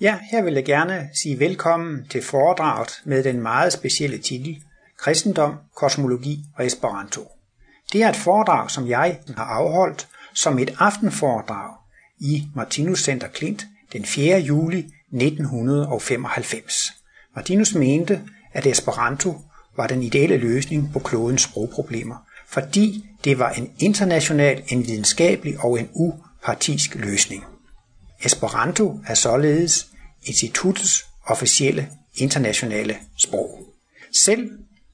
Ja, her vil jeg gerne sige velkommen til foredraget med den meget specielle titel Kristendom, Kosmologi og Esperanto. Det er et foredrag, som jeg har afholdt som et aftenforedrag i Martinus Center Klint den 4. juli 1995. Martinus mente, at Esperanto var den ideelle løsning på klodens sprogproblemer, fordi det var en international, en videnskabelig og en upartisk løsning. Esperanto er således instituttets officielle internationale sprog. Selv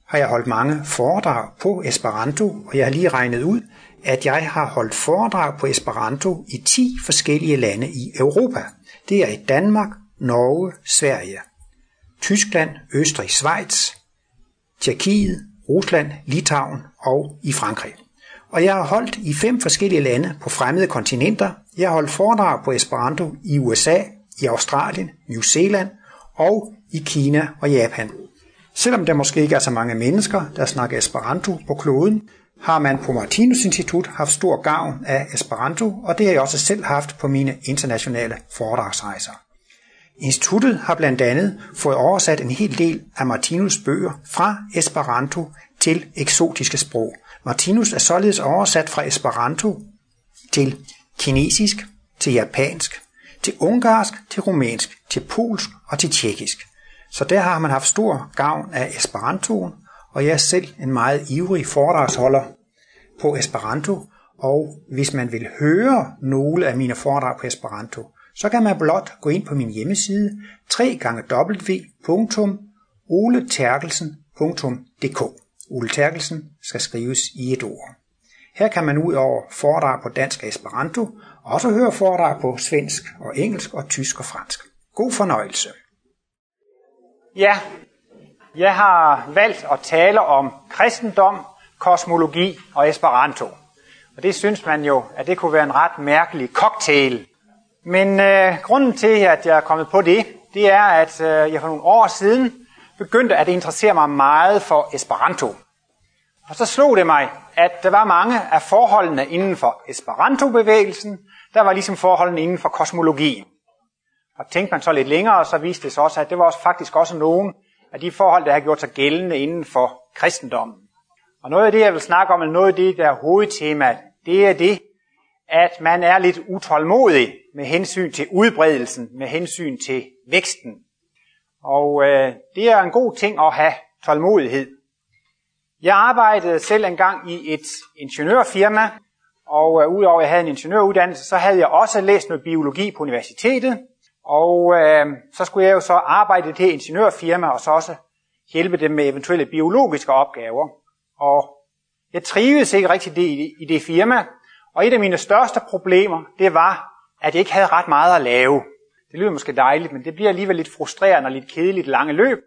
har jeg holdt mange foredrag på Esperanto, og jeg har lige regnet ud, at jeg har holdt foredrag på Esperanto i 10 forskellige lande i Europa. Det er i Danmark, Norge, Sverige, Tyskland, Østrig, Schweiz, Tjekkiet, Rusland, Litauen og i Frankrig. Og jeg har holdt i fem forskellige lande på fremmede kontinenter. Jeg har holdt foredrag på Esperanto i USA, i Australien, New Zealand og i Kina og Japan. Selvom der måske ikke er så mange mennesker, der snakker Esperanto på kloden, har man på Martinus Institut haft stor gavn af Esperanto, og det har jeg også selv haft på mine internationale foredragsrejser. Instituttet har blandt andet fået oversat en hel del af Martinus bøger fra Esperanto til eksotiske sprog. Martinus er således oversat fra Esperanto til kinesisk, til japansk, til ungarsk, til rumænsk, til polsk og til tjekkisk. Så der har man haft stor gavn af Esperantoen, og jeg er selv en meget ivrig foredragsholder på Esperanto, og hvis man vil høre nogle af mine foredrag på Esperanto, så kan man blot gå ind på min hjemmeside www.oleterkelsen.dk Ole Terkelsen skal skrives i et ord. Her kan man ud over foredrag på dansk og Esperanto også høre foredrag på svensk og engelsk og tysk og fransk. God fornøjelse. Ja, jeg har valgt at tale om kristendom, kosmologi og Esperanto. Og det synes man jo, at det kunne være en ret mærkelig cocktail. Men øh, grunden til, at jeg er kommet på det, det er, at øh, jeg for nogle år siden begyndte at interessere mig meget for Esperanto. Og så slog det mig, at der var mange af forholdene inden for Esperanto-bevægelsen, der var ligesom forholdene inden for kosmologien. Og tænkte man så lidt længere, så viste det sig også, at det var også faktisk også nogen af de forhold, der har gjort sig gældende inden for kristendommen. Og noget af det, jeg vil snakke om, eller noget af det, der er hovedtemaet, det er det, at man er lidt utålmodig med hensyn til udbredelsen, med hensyn til væksten. Og øh, det er en god ting at have tålmodighed. Jeg arbejdede selv engang i et ingeniørfirma, og øh, udover at jeg havde en ingeniøruddannelse, så havde jeg også læst noget biologi på universitetet. Og øh, så skulle jeg jo så arbejde til ingeniørfirma, og så også hjælpe dem med eventuelle biologiske opgaver. Og jeg trivedes ikke rigtig i, i det firma, og et af mine største problemer, det var, at jeg ikke havde ret meget at lave. Det lyder måske dejligt, men det bliver alligevel lidt frustrerende og lidt kedeligt lange løb.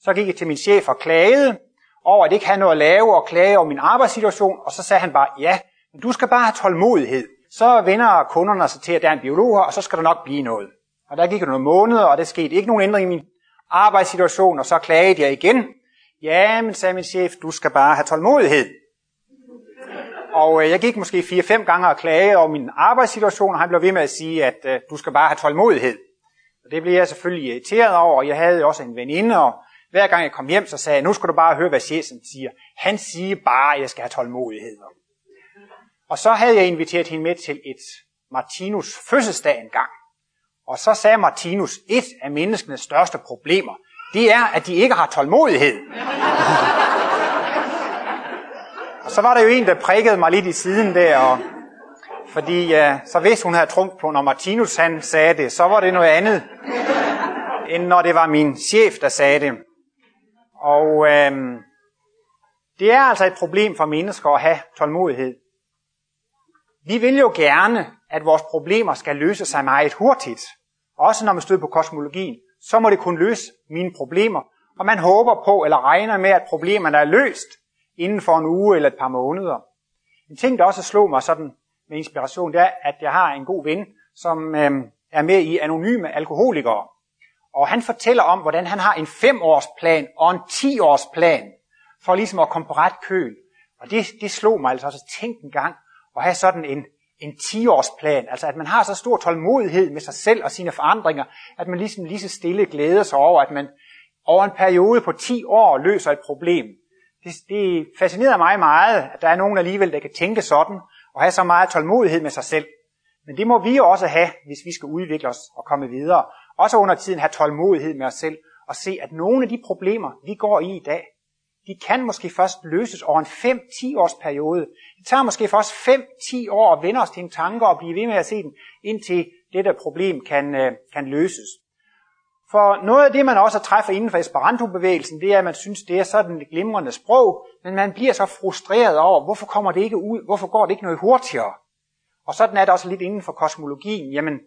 Så gik jeg til min chef og klagede over, at jeg ikke havde noget at lave, og klage over min arbejdssituation, og så sagde han bare, ja, men du skal bare have tålmodighed. Så vender kunderne sig til, at der er en biolog her, og så skal der nok blive noget. Og der gik der nogle måneder, og der skete ikke nogen ændring i min arbejdssituation, og så klagede jeg igen. Ja, men sagde min chef, du skal bare have tålmodighed. Og øh, jeg gik måske 4-5 gange og klagede over min arbejdssituation, og han blev ved med at sige, at øh, du skal bare have tålmodighed. Og det blev jeg selvfølgelig irriteret over, og jeg havde også en veninde, og hver gang jeg kom hjem, så sagde jeg, nu skal du bare høre, hvad chefen siger. Han siger bare, at jeg skal have tålmodighed. Og så havde jeg inviteret hende med til et Martinus fødselsdag en gang. Og så sagde Martinus, et af menneskenes største problemer, det er, at de ikke har tålmodighed. og så var der jo en, der prikkede mig lidt i siden der, og fordi ja, så hvis hun havde trunk på, når Martinus han sagde det, så var det noget andet, end når det var min chef, der sagde det. Og uh, det er altså et problem for mennesker at have tålmodighed. Vi vil jo gerne, at vores problemer skal løse sig meget hurtigt. Også når man støder på kosmologien, så må det kunne løse mine problemer. Og man håber på eller regner med, at problemerne er løst inden for en uge eller et par måneder. En ting, der også slog mig sådan med inspiration, det er, at jeg har en god ven, som øh, er med i Anonyme Alkoholikere. Og han fortæller om, hvordan han har en femårsplan og en 10-årsplan for ligesom at komme på ret køl. Og det, det slog mig altså også. Tænk en gang at have sådan en, en 10-årsplan, altså at man har så stor tålmodighed med sig selv og sine forandringer, at man ligesom lige så stille glæder sig over, at man over en periode på 10 år løser et problem. Det, det fascinerer mig meget, at der er nogen alligevel, der kan tænke sådan, og have så meget tålmodighed med sig selv. Men det må vi jo også have, hvis vi skal udvikle os og komme videre. Også under tiden have tålmodighed med os selv, og se, at nogle af de problemer, vi går i i dag, de kan måske først løses over en 5-10 års periode. Det tager måske for os 5-10 år at vende os til en tanke og blive ved med at se den, indtil dette problem kan, øh, kan løses. For noget af det, man også træffer inden for Esperanto-bevægelsen, det er, at man synes, det er sådan et glimrende sprog, men man bliver så frustreret over, hvorfor kommer det ikke ud, hvorfor går det ikke noget hurtigere? Og sådan er det også lidt inden for kosmologien. Jamen,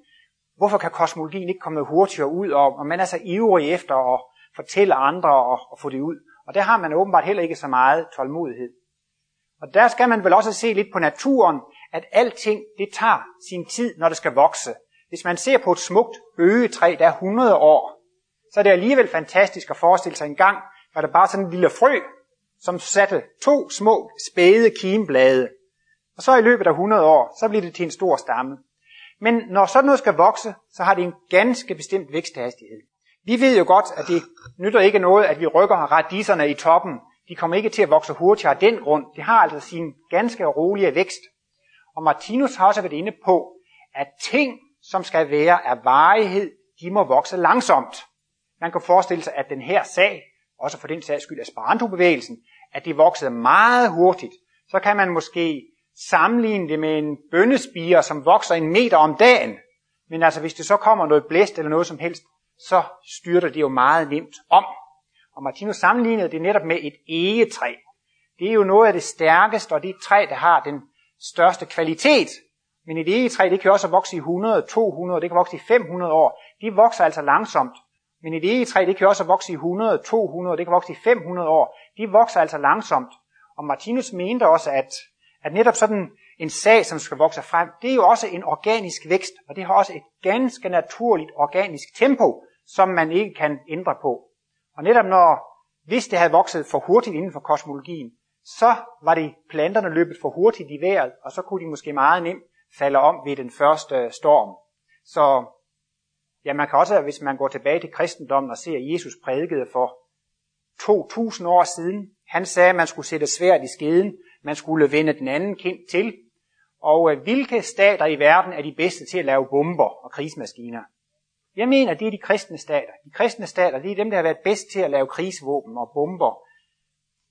hvorfor kan kosmologien ikke komme noget hurtigere ud, og, og man er så ivrig efter at fortælle andre og, og få det ud. Og der har man åbenbart heller ikke så meget tålmodighed. Og der skal man vel også se lidt på naturen, at alting det tager sin tid, når det skal vokse. Hvis man ser på et smukt øgetræ, der er 100 år, så er det alligevel fantastisk at forestille sig en gang, var der bare sådan en lille frø, som satte to små spæde kimblade. Og så i løbet af 100 år, så bliver det til en stor stamme. Men når sådan noget skal vokse, så har det en ganske bestemt væksthastighed. Vi ved jo godt, at det nytter ikke noget, at vi rykker radiserne i toppen. De kommer ikke til at vokse hurtigere af den grund. Det har altså sin ganske rolige vækst. Og Martinus har også været inde på, at ting, som skal være af varighed, de må vokse langsomt. Man kan forestille sig, at den her sag, også for den sags skyld Esperanto-bevægelsen, at det voksede meget hurtigt. Så kan man måske sammenligne det med en bønnespire, som vokser en meter om dagen. Men altså, hvis det så kommer noget blæst eller noget som helst, så styrter det jo meget nemt om. Og Martinus sammenlignede det netop med et egetræ. Det er jo noget af det stærkeste, og det er et træ, der har den største kvalitet. Men et egetræ, det kan også vokse i 100, 200, det kan vokse i 500 år. Det vokser altså langsomt. Men et egetræ, det kan også vokse i 100, 200, det kan vokse i 500 år. De vokser altså langsomt. Og Martinus mente også, at, at netop sådan en sag, som skal vokse frem, det er jo også en organisk vækst, og det har også et ganske naturligt organisk tempo, som man ikke kan ændre på. Og netop når, hvis det havde vokset for hurtigt inden for kosmologien, så var det planterne løbet for hurtigt i vejret, og så kunne de måske meget nemt falde om ved den første storm. Så ja, man kan også, hvis man går tilbage til kristendommen og ser, at Jesus prædikede for 2000 år siden, han sagde, at man skulle sætte svært i skeden, man skulle vende den anden kind til, og øh, hvilke stater i verden er de bedste til at lave bomber og krigsmaskiner? Jeg mener, det er de kristne stater. De kristne stater, det er dem, der har været bedst til at lave krigsvåben og bomber.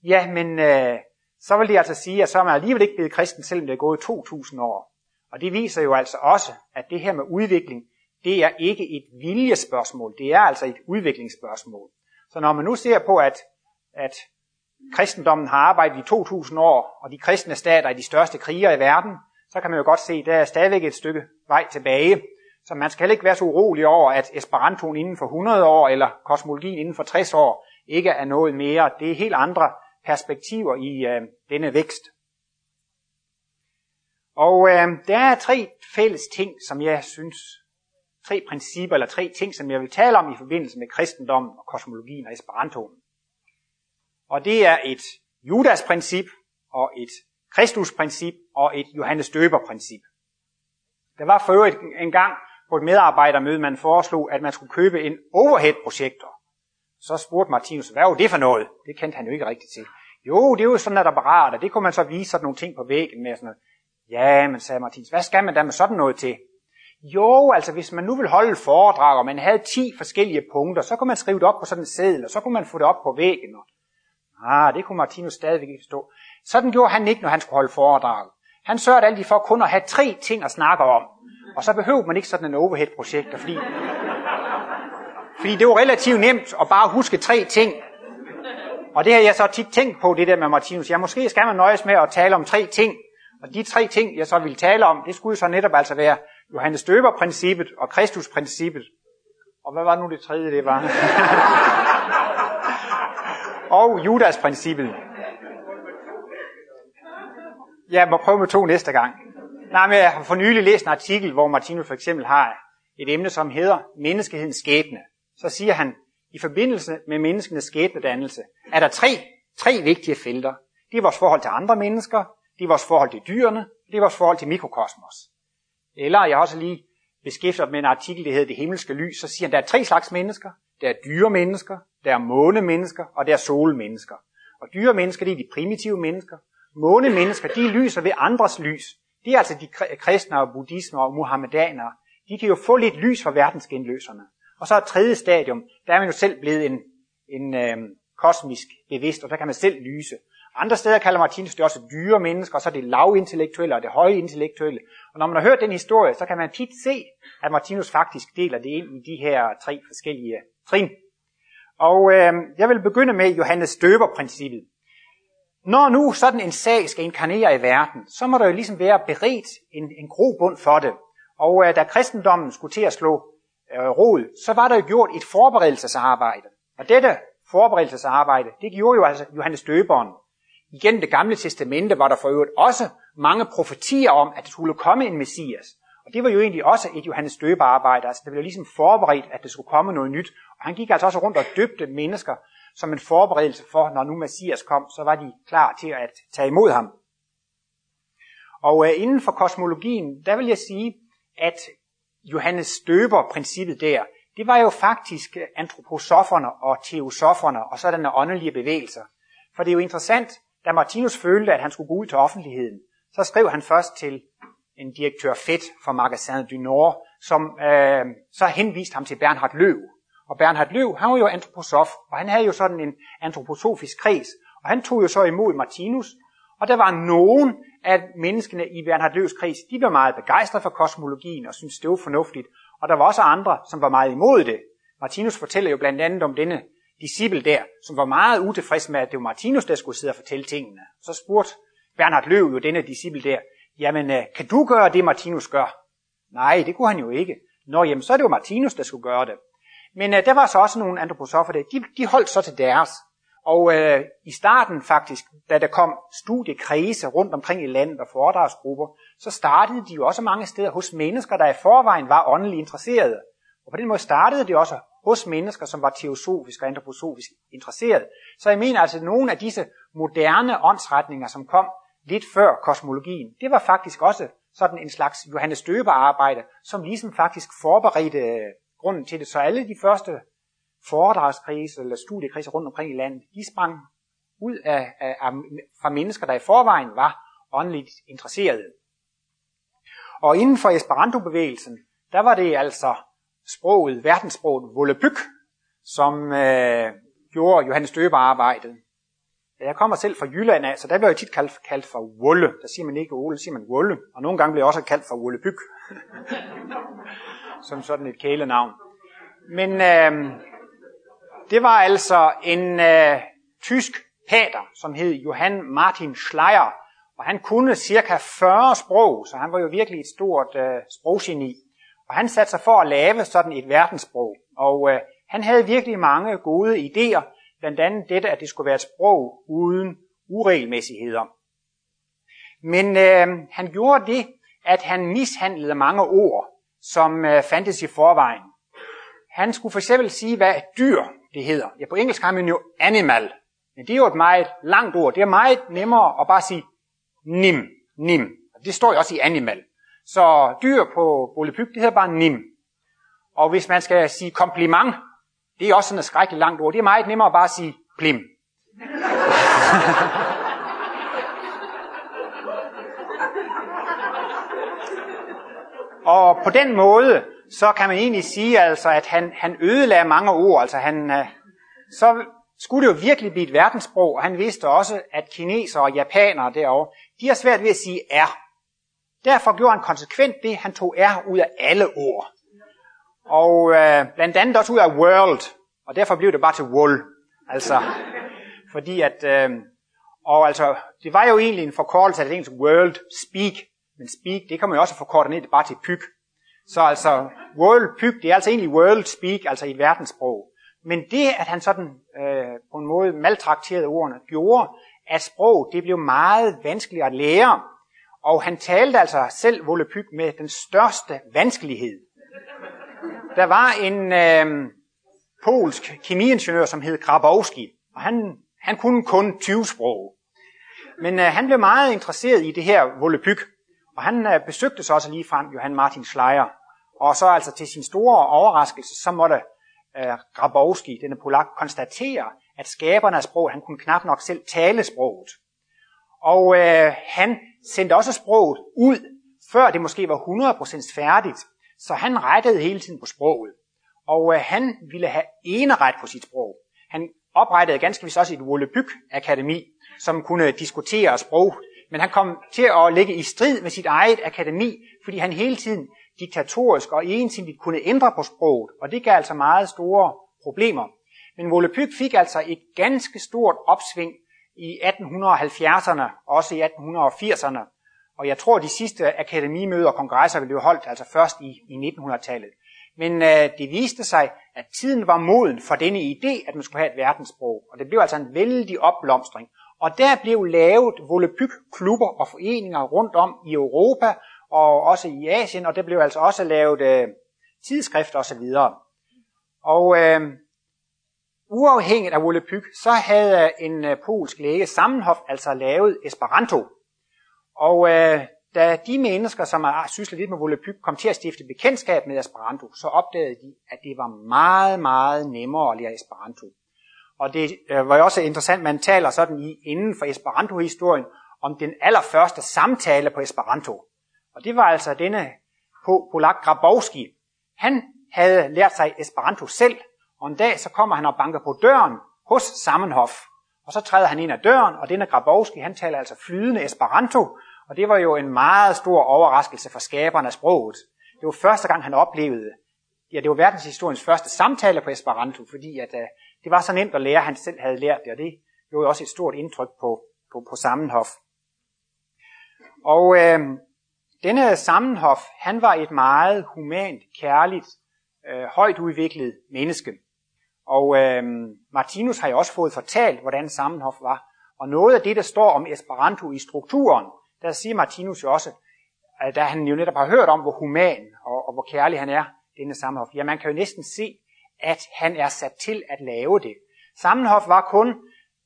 Ja, men øh, så vil de altså sige, at så er man alligevel ikke blevet kristen, selvom det er gået 2000 år. Og det viser jo altså også, at det her med udvikling, det er ikke et viljespørgsmål, det er altså et udviklingsspørgsmål. Så når man nu ser på, at, at kristendommen har arbejdet i 2000 år, og de kristne stater er de største kriger i verden, så kan man jo godt se, at der er stadigvæk et stykke vej tilbage. Så man skal heller ikke være så urolig over, at Esperantoen inden for 100 år, eller kosmologien inden for 60 år, ikke er noget mere. Det er helt andre perspektiver i øh, denne vækst. Og øh, der er tre fælles ting, som jeg synes, tre principper eller tre ting, som jeg vil tale om i forbindelse med kristendommen og kosmologien og Esperantoen. Og det er et Judas-princip og et Kristus-princip og et Johannes Døber-princip. Der var for øvrigt en gang på et medarbejdermøde, man foreslog, at man skulle købe en overhead-projektor. Så spurgte Martinus, hvad var det for noget? Det kendte han jo ikke rigtigt til. Jo, det er jo sådan et apparat, og det kunne man så vise sådan nogle ting på væggen med. Sådan noget. Ja, men sagde Martinus, hvad skal man da med sådan noget til? Jo, altså hvis man nu vil holde et foredrag, og man havde 10 forskellige punkter, så kunne man skrive det op på sådan en seddel, og så kunne man få det op på væggen. Og, ah, det kunne Martinus stadigvæk ikke forstå. Sådan gjorde han ikke, når han skulle holde foredrag. Han sørgede altid for kun at have tre ting at snakke om. Og så behøvede man ikke sådan en overhead-projekt, fordi, fordi det var relativt nemt at bare huske tre ting. Og det har jeg så tit tænkt på, det der med Martinus. Ja, måske skal man nøjes med at tale om tre ting. Og de tre ting, jeg så vil tale om, det skulle så netop altså være Johannes Døber-princippet og Kristus-princippet. Og hvad var nu det tredje, det var? og Judas-princippet. Jeg må prøve med to næste gang. Nej, men jeg har for nylig læst en artikel, hvor Martinus for eksempel har et emne, som hedder menneskehedens skæbne. Så siger han, i forbindelse med menneskenes skæbnedannelse, er der tre, tre vigtige felter. Det er vores forhold til andre mennesker, det er vores forhold til dyrene, det er vores forhold til mikrokosmos. Eller jeg har også lige beskæftiget med en artikel, der hedder Det himmelske lys, så siger han, der er tre slags mennesker. Der er dyre mennesker, der er månemennesker, og der er solmennesker. Og dyre mennesker, det er de primitive mennesker. Månemennesker, de lyser ved andres lys. Det er altså de kristne og buddhisme og muhammedanere. De kan jo få lidt lys fra verdensgenløserne. Og så er tredje stadium, der er man jo selv blevet en, en øh, kosmisk bevidst, og der kan man selv lyse. Andre steder kalder Martinus det også dyre mennesker, og så er det lavintellektuelle og det høje intellektuelle. Og når man har hørt den historie, så kan man tit se, at Martinus faktisk deler det ind i de her tre forskellige trin. Og øh, jeg vil begynde med Johannes Døber-princippet. Når nu sådan en sag skal inkarnere i verden, så må der jo ligesom være beredt en, en grobund for det. Og øh, da kristendommen skulle til at slå øh, rod, så var der jo gjort et forberedelsesarbejde. Og dette forberedelsesarbejde, det gjorde jo altså Johannes Døberen. Igen det gamle testamente var der for øvrigt også mange profetier om, at der skulle komme en messias. Og det var jo egentlig også et Johannes døberarbejde. Altså det blev ligesom forberedt, at der skulle komme noget nyt. Og han gik altså også rundt og døbte mennesker som en forberedelse for, når nu messias kom, så var de klar til at tage imod ham. Og øh, inden for kosmologien, der vil jeg sige, at Johannes døber-princippet der, det var jo faktisk øh, antroposofferne og teosoferne og sådanne åndelige bevægelser. For det er jo interessant, da Martinus følte, at han skulle gå ud til offentligheden, så skrev han først til en direktør Fett fra Magasin du Nord, som øh, så henviste ham til Bernhard Løv. Og Bernhard Løv, han var jo antroposof, og han havde jo sådan en antroposofisk kreds, og han tog jo så imod Martinus, og der var nogen af menneskene i Bernhard Løvs kreds, de var meget begejstrede for kosmologien og syntes, det var fornuftigt, og der var også andre, som var meget imod det. Martinus fortæller jo blandt andet om denne disciple der, som var meget utilfreds med, at det var Martinus, der skulle sidde og fortælle tingene. Så spurgte Bernhard Løv jo denne disciple der, jamen øh, kan du gøre det, Martinus gør? Nej, det kunne han jo ikke. Nå, jamen så er det jo Martinus, der skulle gøre det. Men øh, der var så også nogle antroposofer der, de, de holdt så til deres. Og øh, i starten faktisk, da der kom studiekredse rundt omkring i landet og foredragsgrupper, så startede de jo også mange steder hos mennesker, der i forvejen var åndeligt interesserede. Og på den måde startede de også hos mennesker, som var teosofisk og antroposofisk interesseret. Så jeg mener altså, at nogle af disse moderne åndsretninger, som kom lidt før kosmologien, det var faktisk også sådan en slags Johannes Døber arbejde, som ligesom faktisk forberedte grunden til det. Så alle de første foredragskriser eller studiekriser rundt omkring i landet, de sprang ud af, af, af, fra mennesker, der i forvejen var åndeligt interesserede. Og inden for Esperanto-bevægelsen, der var det altså sproget, verdenssproget Volapük, som øh, gjorde Johannes Døber arbejdet. Jeg kommer selv fra Jylland af, så der bliver jeg tit kaldt, kaldt for Wolle. Der siger man ikke Ole, der siger man Wolle. Og nogle gange bliver jeg også kaldt for Wollebyg. som sådan et kælenavn. Men øh, det var altså en øh, tysk pater, som hed Johann Martin Schleier, og han kunne cirka 40 sprog, så han var jo virkelig et stort øh, sproggeni. Og han satte sig for at lave sådan et verdenssprog. Og øh, han havde virkelig mange gode idéer, blandt andet dette, at det skulle være et sprog uden uregelmæssigheder. Men øh, han gjorde det, at han mishandlede mange ord, som øh, fandtes i forvejen. Han skulle for eksempel sige, hvad et dyr det hedder. Ja, på engelsk har man jo animal, men det er jo et meget langt ord. Det er meget nemmere at bare sige nim, nim. Det står jo også i animal. Så dyr på Bolepyg, det hedder bare nim. Og hvis man skal sige kompliment, det er også sådan et skrækkeligt langt ord. Det er meget nemmere at bare sige plim. og på den måde, så kan man egentlig sige, altså, at han, han ødelagde mange ord. Altså han, øh, så skulle det jo virkelig blive et verdenssprog, og han vidste også, at kinesere og japanere derovre, de har svært ved at sige er. Derfor gjorde han konsekvent det, han tog R ud af alle ord. Og øh, blandt andet også ud af world, og derfor blev det bare til wool. Altså, fordi at, øh, og altså, det var jo egentlig en forkortelse af det engelske world speak, men speak, det kan man jo også forkorte ned bare til pyg. Så altså, world pyg, det er altså egentlig world speak, altså i et verdenssprog. Men det, at han sådan øh, på en måde maltrakterede ordene, gjorde, at sprog det blev meget vanskeligt at lære. Og han talte altså selv Volapyk med den største vanskelighed. Der var en øh, polsk kemiingeniør, som hed Grabowski, og han, han kunne kun 20 sprog. Men øh, han blev meget interesseret i det her Volapyk, Og han øh, besøgte så også lige frem Johan Martin Schleier. Og så altså til sin store overraskelse, så måtte øh, Grabowski, denne polak, konstatere, at skaberne af sprog, han kunne knap nok selv tale sproget. Og øh, han sendte også sproget ud, før det måske var 100% færdigt. Så han rettede hele tiden på sproget. Og øh, han ville have eneret på sit sprog. Han oprettede ganske vist også et Vollebyg Akademi, som kunne øh, diskutere sprog. Men han kom til at ligge i strid med sit eget akademi, fordi han hele tiden diktatorisk og ensidigt kunne ændre på sproget, og det gav altså meget store problemer. Men Volapyk fik altså et ganske stort opsving i 1870'erne, også i 1880'erne, og jeg tror, de sidste akademimøder og kongresser blev holdt altså først i, i 1900-tallet. Men øh, det viste sig, at tiden var moden for denne idé, at man skulle have et verdenssprog. Og det blev altså en vældig opblomstring. Og der blev lavet volapyk-klubber og foreninger rundt om i Europa og også i Asien, og der blev altså også lavet øh, tidsskrifter osv. Og øh, uafhængigt af volapyk, så havde en øh, polsk læge, Sammenhof, altså lavet Esperanto. Og øh, da de mennesker, som har syslet lidt med volapyk, kom til at stifte bekendtskab med Esperanto, så opdagede de, at det var meget, meget nemmere at lære Esperanto. Og det øh, var jo også interessant, man taler sådan i inden for Esperanto-historien om den allerførste samtale på Esperanto. Og det var altså denne Polak Grabowski. Han havde lært sig Esperanto selv, og en dag så kommer han og banker på døren hos Sammenhof. Og så træder han ind ad døren, og denne Grabowski, han taler altså flydende Esperanto, og det var jo en meget stor overraskelse for skaberne af sproget. Det var første gang, han oplevede, ja, det var verdenshistoriens første samtale på Esperanto, fordi at, uh, det var så nemt at lære, han selv havde lært det, og det gjorde også et stort indtryk på, på, på Sammenhof. Og øh, denne Sammenhof, han var et meget humant, kærligt, øh, højt udviklet menneske. Og øh, Martinus har jo også fået fortalt, hvordan Sammenhof var. Og noget af det, der står om Esperanto i strukturen, der siger Martinus jo også, at da han jo netop har hørt om, hvor human og, og hvor kærlig han er, denne Sammenhof, ja, man kan jo næsten se, at han er sat til at lave det. Sammenhof var kun,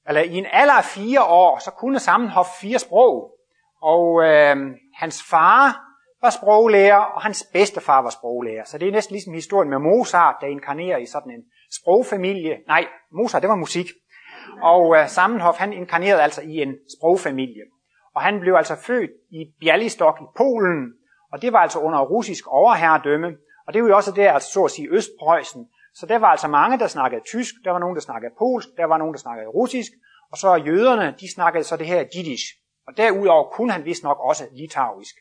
eller i en alder af fire år, så kunne Sammenhof fire sprog. Og øh, hans far var sproglærer, og hans bedstefar var sproglærer. Så det er næsten ligesom historien med Mozart, der inkarnerer i sådan en sprogfamilie. Nej, Mozart, det var musik. Og øh, Sammenhof, han inkarnerede altså i en sprogfamilie. Og han blev altså født i Bialystok i Polen, og det var altså under russisk overherredømme. Og det var jo også der, altså så at sige Østpreussen. Så der var altså mange, der snakkede tysk, der var nogen, der snakkede polsk, der var nogen, der snakkede russisk, og så jøderne, de snakkede så det her jiddisch. Og derudover kunne han vist nok også litauisk.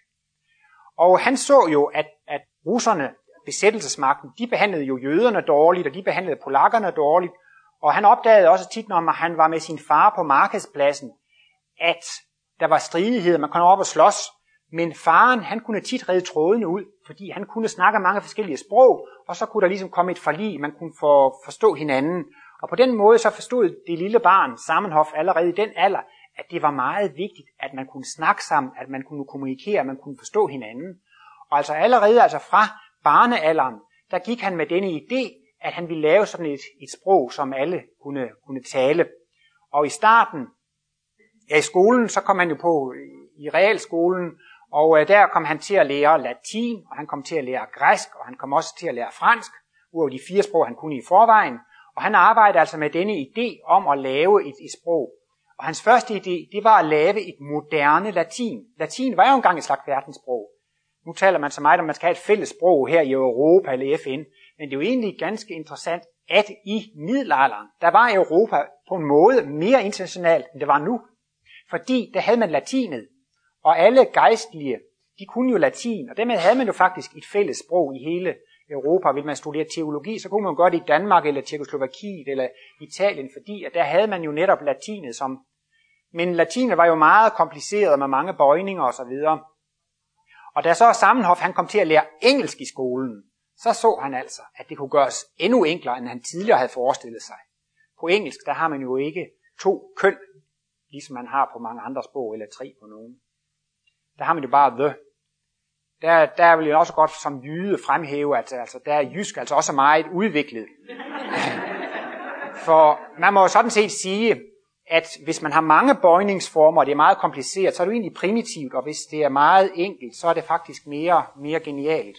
Og han så jo, at, at russerne, besættelsesmagten, de behandlede jo jøderne dårligt, og de behandlede polakkerne dårligt. Og han opdagede også tit, når han var med sin far på markedspladsen, at der var stridigheder, man kunne op og slås, men faren, han kunne tit redde trådene ud, fordi han kunne snakke mange forskellige sprog, og så kunne der ligesom komme et forlig, man kunne få, forstå hinanden. Og på den måde så forstod det lille barn, Sammenhof, allerede i den alder, at det var meget vigtigt, at man kunne snakke sammen, at man kunne kommunikere, at man kunne forstå hinanden. Og altså allerede altså fra barnealderen, der gik han med denne idé, at han ville lave sådan et, et sprog, som alle kunne, kunne tale. Og i starten, ja, i skolen, så kom han jo på i realskolen, og øh, der kom han til at lære latin, og han kom til at lære græsk, og han kom også til at lære fransk, ud af de fire sprog, han kunne i forvejen. Og han arbejdede altså med denne idé om at lave et, et sprog. Og hans første idé, det var at lave et moderne latin. Latin var jo engang et slags verdenssprog. Nu taler man så meget om, at man skal have et fælles sprog her i Europa eller FN. Men det er jo egentlig ganske interessant, at i middelalderen, der var Europa på en måde mere internationalt, end det var nu. Fordi der havde man latinet, og alle gejstlige, de kunne jo latin, og dermed havde man jo faktisk et fælles sprog i hele Europa. Vil man studere teologi, så kunne man gøre det i Danmark, eller Tjekoslovakiet, eller Italien, fordi at der havde man jo netop latinet som... Men latinet var jo meget kompliceret med mange bøjninger osv. Og da så Sammenhof han kom til at lære engelsk i skolen, så så han altså, at det kunne gøres endnu enklere, end han tidligere havde forestillet sig. På engelsk, der har man jo ikke to køn, ligesom man har på mange andre sprog, eller tre på nogen. Der har man jo bare the. Der, der vil jeg også godt som jyde fremhæve, at altså, der er jysk altså også meget udviklet. For man må jo sådan set sige, at hvis man har mange bøjningsformer, og det er meget kompliceret, så er det jo egentlig primitivt, og hvis det er meget enkelt, så er det faktisk mere, mere genialt.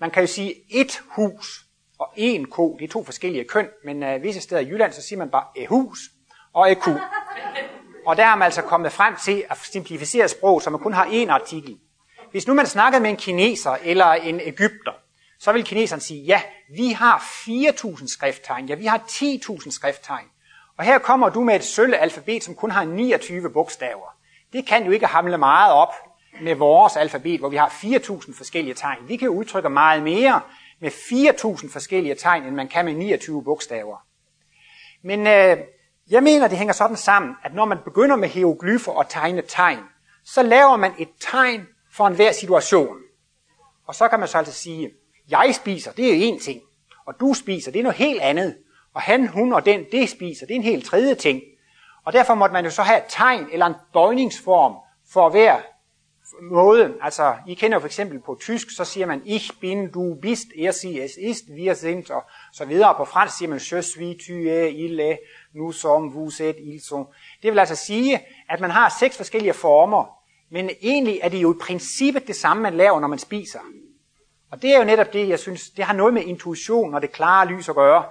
Man kan jo sige et hus og en ko, det er to forskellige køn, men uh, visse steder i Jylland, så siger man bare et hus og et ku. Og der er man altså kommet frem til at simplificere sprog, så man kun har én artikel. Hvis nu man snakkede med en kineser eller en egypter, så vil kineseren sige, ja, vi har 4.000 skrifttegn, ja, vi har 10.000 skrifttegn. Og her kommer du med et sølle alfabet, som kun har 29 bogstaver. Det kan jo ikke hamle meget op med vores alfabet, hvor vi har 4.000 forskellige tegn. Vi kan jo udtrykke meget mere med 4.000 forskellige tegn, end man kan med 29 bogstaver. Men øh, jeg mener, det hænger sådan sammen, at når man begynder med hieroglyfer og tegne tegn, så laver man et tegn for enhver situation. Og så kan man så altså sige, jeg spiser, det er en ting, og du spiser, det er noget helt andet, og han, hun og den, det spiser, det er en helt tredje ting. Og derfor måtte man jo så have et tegn eller en bøjningsform for hver måde. Altså, I kender jo for eksempel på tysk, så siger man ich bin, du bist, er sie, es ist, wir sind, og så videre. På fransk siger man je suis, tu es, il est, nous sommes, vous êtes, ils sont. Det vil altså sige, at man har seks forskellige former, men egentlig er det jo i princippet det samme, man laver, når man spiser. Og det er jo netop det, jeg synes, det har noget med intuition og det klare lys at gøre.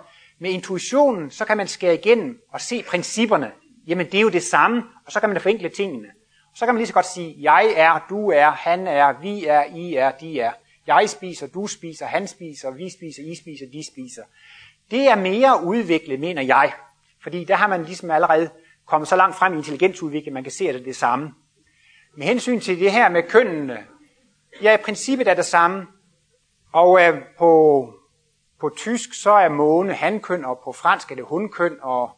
Med intuitionen, så kan man skære igennem og se principperne. Jamen, det er jo det samme, og så kan man forenkle tingene. Og så kan man lige så godt sige, jeg er, du er, han er, vi er, I er, de er. Jeg spiser, du spiser, han spiser, vi spiser, I spiser, de spiser. Det er mere udviklet, mener jeg. Fordi der har man ligesom allerede kommet så langt frem i intelligensudvikling, man kan se, at det er det samme. Med hensyn til det her med kønnene, ja, i princippet er det samme. Og øh, på, på tysk, så er måne hankøn, og på fransk er det hundkøn, og,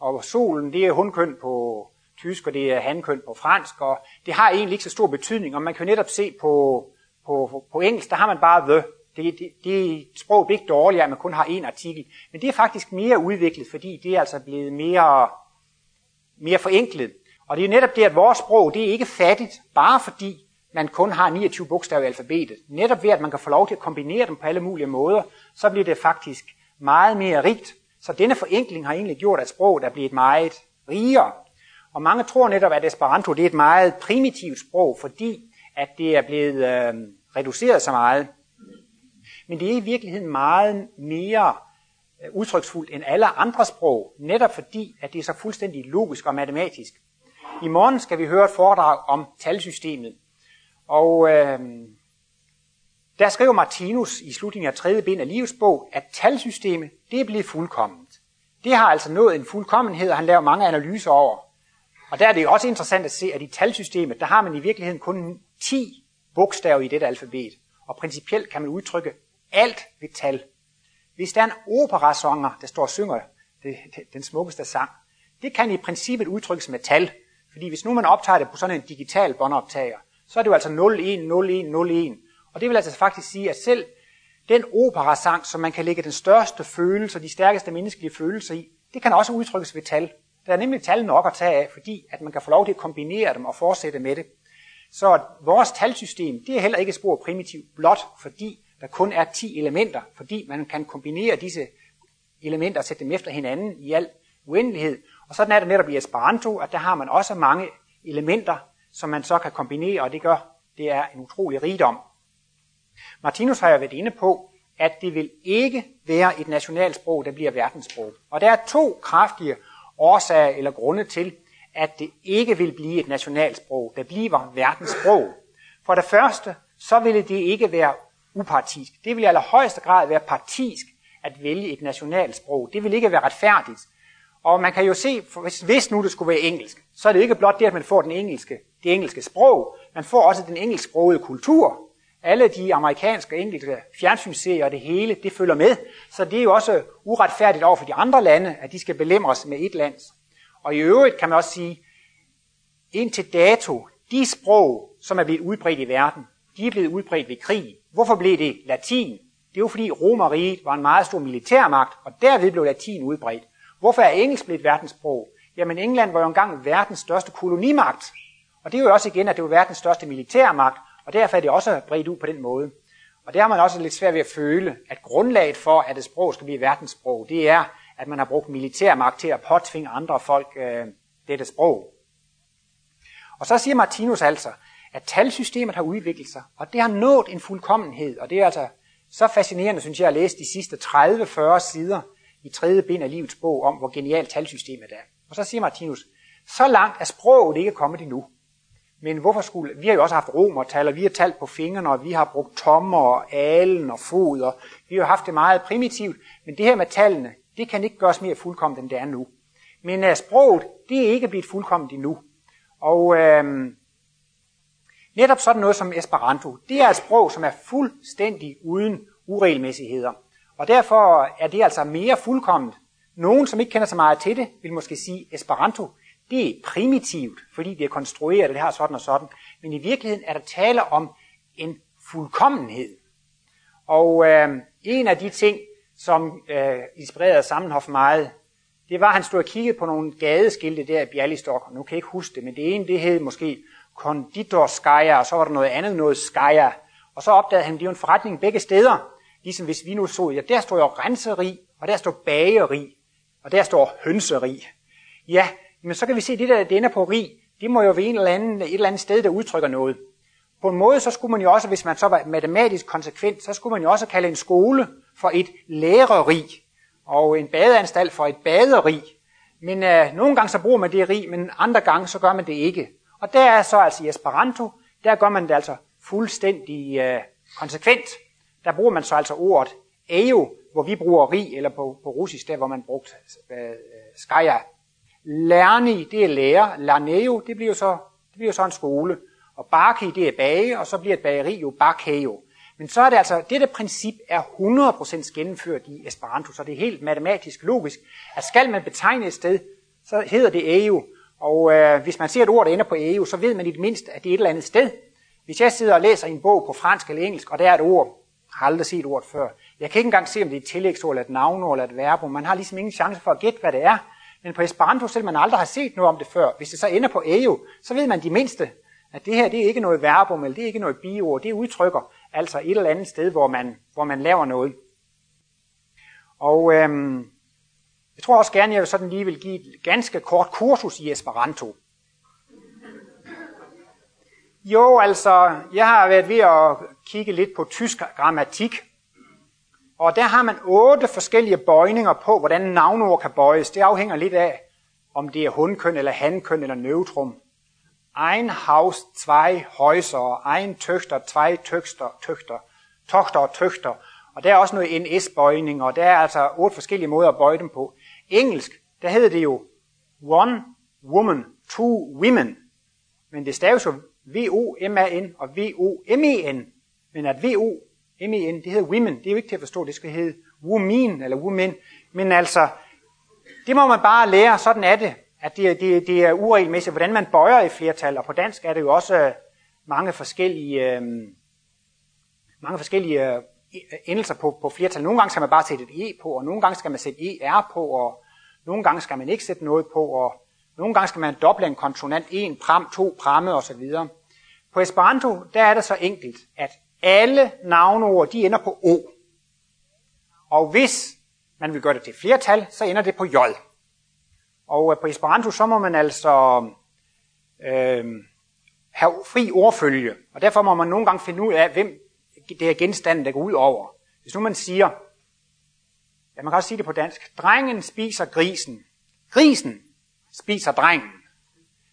og solen, det er hundkøn på tysk, og det er hankøn på fransk, og det har egentlig ikke så stor betydning, og man kan jo netop se på, på, på engelsk, der har man bare the. Det, det, det sprog er ikke dårligere, at man kun har én artikel, men det er faktisk mere udviklet, fordi det er altså blevet mere, mere forenklet. Og det er netop det, at vores sprog, det er ikke fattigt, bare fordi man kun har 29 bogstaver i alfabetet. Netop ved, at man kan få lov til at kombinere dem på alle mulige måder, så bliver det faktisk meget mere rigt. Så denne forenkling har egentlig gjort, at sproget er blevet meget rigere. Og mange tror netop, at Esperanto det er et meget primitivt sprog, fordi at det er blevet øh, reduceret så meget. Men det er i virkeligheden meget mere øh, udtryksfuldt end alle andre sprog, netop fordi, at det er så fuldstændig logisk og matematisk. I morgen skal vi høre et foredrag om talsystemet. Og øh, der skriver Martinus i slutningen af tredje bind af livets bog, at talsystemet det er blevet fuldkomment. Det har altså nået en fuldkommenhed, og han laver mange analyser over. Og der er det også interessant at se, at i talsystemet, der har man i virkeligheden kun 10 bogstaver i dette alfabet. Og principielt kan man udtrykke alt ved tal. Hvis der er en operasanger, der står og synger det, det, den smukkeste sang, det kan i princippet udtrykkes med tal. Fordi hvis nu man optager det på sådan en digital båndoptager, så er det jo altså 0-1-0-1-0-1. Og det vil altså faktisk sige, at selv den operasang, som man kan lægge den største følelse og de stærkeste menneskelige følelser i, det kan også udtrykkes ved tal. Der er nemlig tal nok at tage af, fordi at man kan få lov til at kombinere dem og fortsætte med det. Så vores talsystem, det er heller ikke spor primitivt, blot fordi der kun er 10 elementer, fordi man kan kombinere disse elementer og sætte dem efter hinanden i al uendelighed. Og sådan er det netop i Esperanto, at der har man også mange elementer, som man så kan kombinere, og det gør, det er en utrolig rigdom. Martinus har jeg været inde på, at det vil ikke være et nationalsprog, der bliver verdenssprog. Og der er to kraftige årsager eller grunde til, at det ikke vil blive et nationalsprog, der bliver verdenssprog. For det første, så ville det ikke være upartisk. Det vil i allerhøjeste grad være partisk at vælge et nationalsprog. Det vil ikke være retfærdigt. Og man kan jo se, hvis, hvis nu det skulle være engelsk, så er det ikke blot det, at man får den engelske, det engelske sprog, man får også den engelsksprogede kultur. Alle de amerikanske og engelske fjernsynsserier og det hele, det følger med. Så det er jo også uretfærdigt over for de andre lande, at de skal belemres med et lands. Og i øvrigt kan man også sige, indtil dato, de sprog, som er blevet udbredt i verden, de er blevet udbredt ved krig. Hvorfor blev det latin? Det er jo fordi Romeriet var en meget stor militærmagt, og derved blev latin udbredt. Hvorfor er engelsk blevet verdenssprog? Jamen England var jo engang verdens største kolonimagt. Og det er jo også igen, at det var verdens største militærmagt, og derfor er det også bredt ud på den måde. Og det har man også lidt svært ved at føle, at grundlaget for, at et sprog skal blive verdenssprog, det er, at man har brugt militærmagt til at påtvinge andre folk øh, dette sprog. Og så siger Martinus altså, at talsystemet har udviklet sig, og det har nået en fuldkommenhed, og det er altså så fascinerende, synes jeg, at læse de sidste 30-40 sider i tredje bind af livets bog om, hvor genialt talsystemet er. Og så siger Martinus, så langt er sproget ikke kommet endnu. Men hvorfor skulle... Vi har jo også haft romertal, og vi har talt på fingrene, og vi har brugt tommer og alen og fod, og vi har haft det meget primitivt. Men det her med tallene, det kan ikke gøres mere fuldkommen, end det er nu. Men uh, sproget, det er ikke blevet fuldkommen endnu. Og uh, netop sådan noget som Esperanto, det er et sprog, som er fuldstændig uden uregelmæssigheder. Og derfor er det altså mere fuldkommet. Nogen, som ikke kender så meget til det, vil måske sige, Esperanto, det er primitivt, fordi det er konstrueret, og det har sådan og sådan. Men i virkeligheden er der tale om en fuldkommenhed. Og øh, en af de ting, som øh, inspirerede Sammenhof meget, det var, at han stod og kiggede på nogle gadeskilte der i Bialystok. Nu kan jeg ikke huske det, men det ene, det hed måske Konditorskaja, og så var der noget andet, noget skaja. Og så opdagede han, at det var en forretning begge steder. Ligesom hvis vi nu så, ja, der står jo renseri, og der står bageri, og der står hønseri. Ja, men så kan vi se, at det der, det ender på rig, det må jo være en eller anden, et eller andet sted, der udtrykker noget. På en måde, så skulle man jo også, hvis man så var matematisk konsekvent, så skulle man jo også kalde en skole for et læreri, og en badeanstalt for et baderi. Men øh, nogle gange så bruger man det rig, men andre gange så gør man det ikke. Og der er så altså i Esperanto, der gør man det altså fuldstændig øh, konsekvent. Der bruger man så altså ordet ejo, hvor vi bruger rig, eller på, på russisk, der hvor man brugte øh, skaja. Lærni, det er lærer. Larneo, det bliver så, det bliver så en skole. Og baki, det er bage, og så bliver et bageri jo bakheo. Men så er det altså, dette princip er 100% gennemført i Esperanto, så det er helt matematisk logisk, at skal man betegne et sted, så hedder det EU. Og øh, hvis man ser et ord, der ender på EU, så ved man i det mindste, at det er et eller andet sted. Hvis jeg sidder og læser en bog på fransk eller engelsk, og der er et ord, har aldrig set ordet før. Jeg kan ikke engang se, om det er et tillægsord, eller et navnord, eller et verbum. Man har ligesom ingen chance for at gætte, hvad det er. Men på Esperanto, selvom man aldrig har set noget om det før, hvis det så ender på EU, så ved man de mindste, at det her det er ikke noget verbum, eller det er ikke noget biord, det udtrykker altså et eller andet sted, hvor man, hvor man laver noget. Og øhm, jeg tror også gerne, jeg sådan lige vil give et ganske kort kursus i Esperanto. Jo, altså, jeg har været ved at kigge lidt på tysk grammatik, og der har man otte forskellige bøjninger på, hvordan navnord kan bøjes. Det afhænger lidt af, om det er hundkøn eller hankøn eller neutrum. Ein Haus, zwei Häuser, ein Töchter, zwei Töchter, Töchter, Tochter og Töchter. Og der er også noget NS-bøjning, og der er altså otte forskellige måder at bøje dem på. Engelsk, der hedder det jo one woman, two women. Men det staves jo V-O-M-A-N og V-O-M-E-N. Men at V-O M-E-N, det hedder women. Det er jo ikke til at forstå, det skal hedde women eller women. Men altså, det må man bare lære, sådan er det. At det, det, det er uregelmæssigt, hvordan man bøjer i flertal. Og på dansk er det jo også øh, mange forskellige, øh, mange forskellige øh, endelser på, på flertal. Nogle gange skal man bare sætte et E på, og nogle gange skal man sætte ER på, og nogle gange skal man ikke sætte noget på, og nogle gange skal man doble en konsonant, en pram, to pramme osv. På Esperanto, der er det så enkelt, at alle navneord, de ender på O. Og hvis man vil gøre det til flertal, så ender det på J. Og øh, på Esperanto, så må man altså øh, have fri ordfølge. Og derfor må man nogle gange finde ud af, hvem det er genstanden, der går ud over. Hvis nu man siger, ja, man kan også sige det på dansk, drengen spiser grisen. Grisen spiser drengen.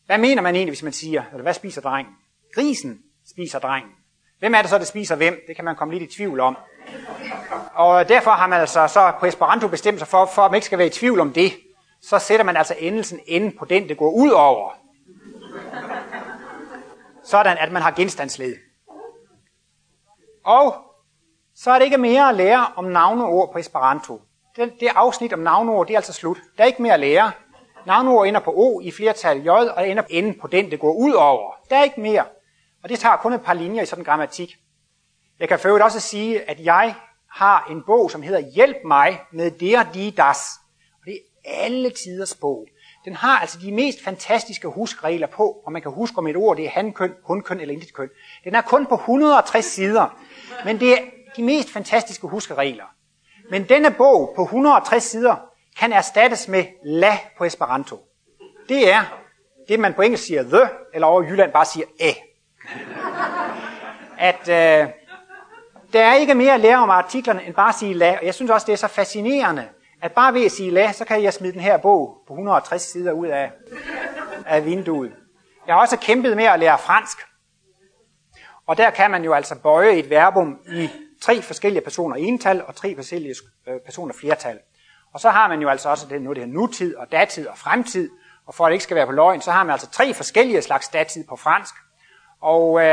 Hvad mener man egentlig, hvis man siger, eller hvad spiser drengen? Grisen spiser drengen. Hvem er det så, der spiser hvem? Det kan man komme lidt i tvivl om. Og derfor har man altså så på Esperanto bestemt sig for, for at man ikke skal være i tvivl om det, så sætter man altså endelsen ind på den, det går ud over. Sådan, at man har genstandsled. Og så er det ikke mere at lære om navneord på Esperanto. Det, det afsnit om navneord, det er altså slut. Der er ikke mere at lære. Navnord ender på O i flertal J, og ender n på den, det går ud over. Der er ikke mere. Og det tager kun et par linjer i sådan en grammatik. Jeg kan for også sige, at jeg har en bog, som hedder Hjælp mig med der, de, das. Og det er alle tiders bog. Den har altså de mest fantastiske huskregler på, og man kan huske om et ord, det er hankøn, hundkøn eller køn. Den er kun på 160 sider, men det er de mest fantastiske huskeregler. Men denne bog på 160 sider kan erstattes med la på Esperanto. Det er det, man på engelsk siger the, eller over i Jylland bare siger æ. At øh, der er ikke mere at lære om artiklerne, end bare at sige la. Og jeg synes også, det er så fascinerende, at bare ved at sige la, så kan jeg smide den her bog på 160 sider ud af, af vinduet. Jeg har også kæmpet med at lære fransk. Og der kan man jo altså bøje et verbum i tre forskellige personer ental og tre forskellige øh, personer flertal. Og så har man jo altså også det, nu det her nutid og datid og fremtid. Og for at det ikke skal være på løgn, så har man altså tre forskellige slags datid på fransk. Og øh,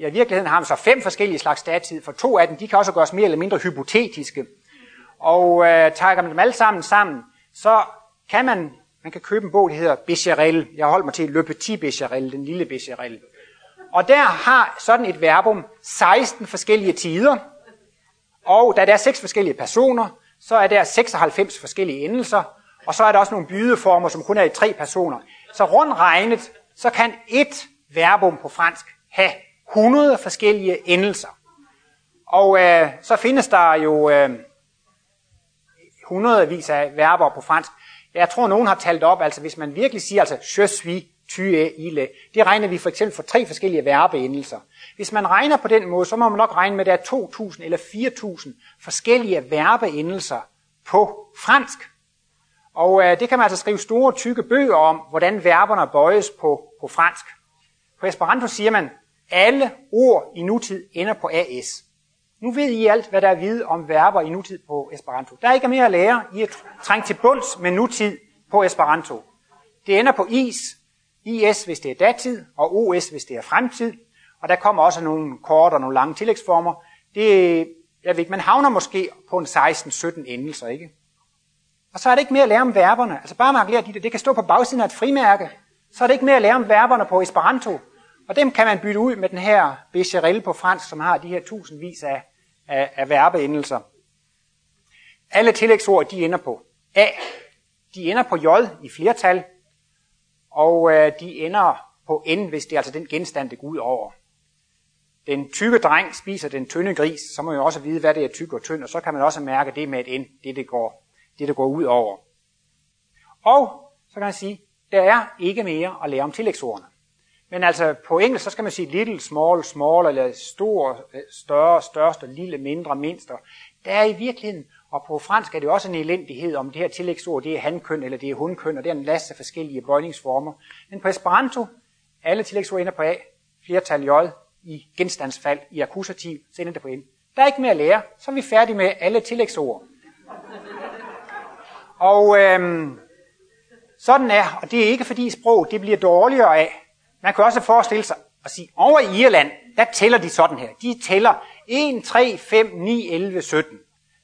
ja, i virkeligheden har man så fem forskellige slags datid, for to af dem, de kan også gøres mere eller mindre hypotetiske. Og øh, tager man dem alle sammen sammen, så kan man, man kan købe en bog, der hedder Becherel. Jeg holder holdt mig til Le Petit Becherel, den lille Becherel. Og der har sådan et verbum 16 forskellige tider, og da der er seks forskellige personer, så er der 96 forskellige endelser, og så er der også nogle bydeformer, som kun er i tre personer. Så rundt regnet, så kan et verbum på fransk have 100 forskellige endelser. Og øh, så findes der jo øh, hundredvis af verber på fransk. Jeg tror, nogen har talt op, altså hvis man virkelig siger, altså je suis, tu es, det regner vi for eksempel for tre forskellige verbeendelser. Hvis man regner på den måde, så må man nok regne med, at der er 2.000 eller 4.000 forskellige verbeendelser på fransk. Og øh, det kan man altså skrive store, tykke bøger om, hvordan verberne bøjes på, på fransk. På Esperanto siger man, alle ord i nutid ender på AS. Nu ved I alt, hvad der er at vide om verber i nutid på Esperanto. Der er ikke mere at lære. I er trængt til bunds med nutid på Esperanto. Det ender på is, IS hvis det er datid, og OS hvis det er fremtid. Og der kommer også nogle korte og nogle lange tillægsformer. Det, jeg ved ikke, man havner måske på en 16-17 endelser, ikke? Og så er det ikke mere at lære om verberne. Altså bare markere de der, det kan stå på bagsiden af et frimærke. Så er det ikke mere at lære om verberne på Esperanto. Og dem kan man bytte ud med den her becherel på fransk, som har de her tusindvis af, af, af verbeendelser. Alle tillægsord, de ender på A. De ender på J i flertal, og øh, de ender på N, hvis det er altså den genstand, det går ud over. Den tykke dreng spiser den tynde gris, så må man jo også vide, hvad det er tyk og tynd, og så kan man også mærke det med et N, det det går, det, det går ud over. Og så kan man sige, der er ikke mere at lære om tillægsordene. Men altså på engelsk, så skal man sige little, small, small, eller stor, øh, større, største, lille, mindre, mindste. Der er i virkeligheden, og på fransk er det også en elendighed, om det her tillægsord, det er hankøn eller det er hundkøn, og det er en masse forskellige bøjningsformer. Men på Esperanto, alle tillægsord ender på A, flertal J, i genstandsfald, i akkusativ, så ender det på N. Der er ikke mere at lære, så er vi færdige med alle tillægsord. Og øhm, sådan er, og det er ikke fordi sprog det bliver dårligere af, man kan også forestille sig at sige, over i Irland, der tæller de sådan her. De tæller 1, 3, 5, 9, 11, 17.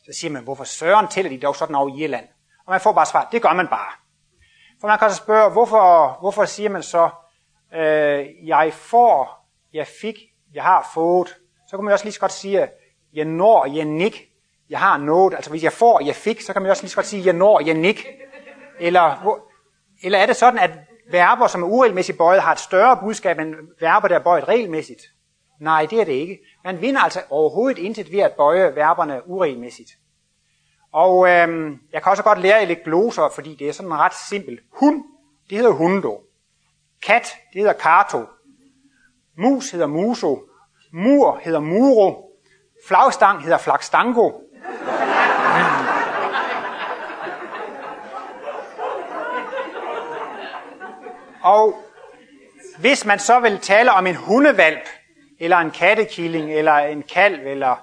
Så siger man, hvorfor søren tæller de dog sådan over i Irland? Og man får bare svar, det gør man bare. For man kan også spørge, hvorfor, hvorfor siger man så, øh, jeg får, jeg fik, jeg har fået. Så kan man også lige så godt sige, jeg når, jeg nik, jeg har nået. Altså hvis jeg får, jeg fik, så kan man også lige så godt sige, jeg når, jeg nik. Eller, hvor, eller er det sådan, at verber, som er uregelmæssigt bøjet, har et større budskab end verber, der er bøjet regelmæssigt? Nej, det er det ikke. Man vinder altså overhovedet intet ved at bøje verberne uregelmæssigt. Og øhm, jeg kan også godt lære jer lidt gloser, fordi det er sådan ret simpelt. Hund, det hedder hundo. Kat, det hedder kato. Mus hedder muso. Mur hedder muro. Flagstang hedder flagstango. Og hvis man så vil tale om en hundevalp, eller en kattekilling, eller en kalv, eller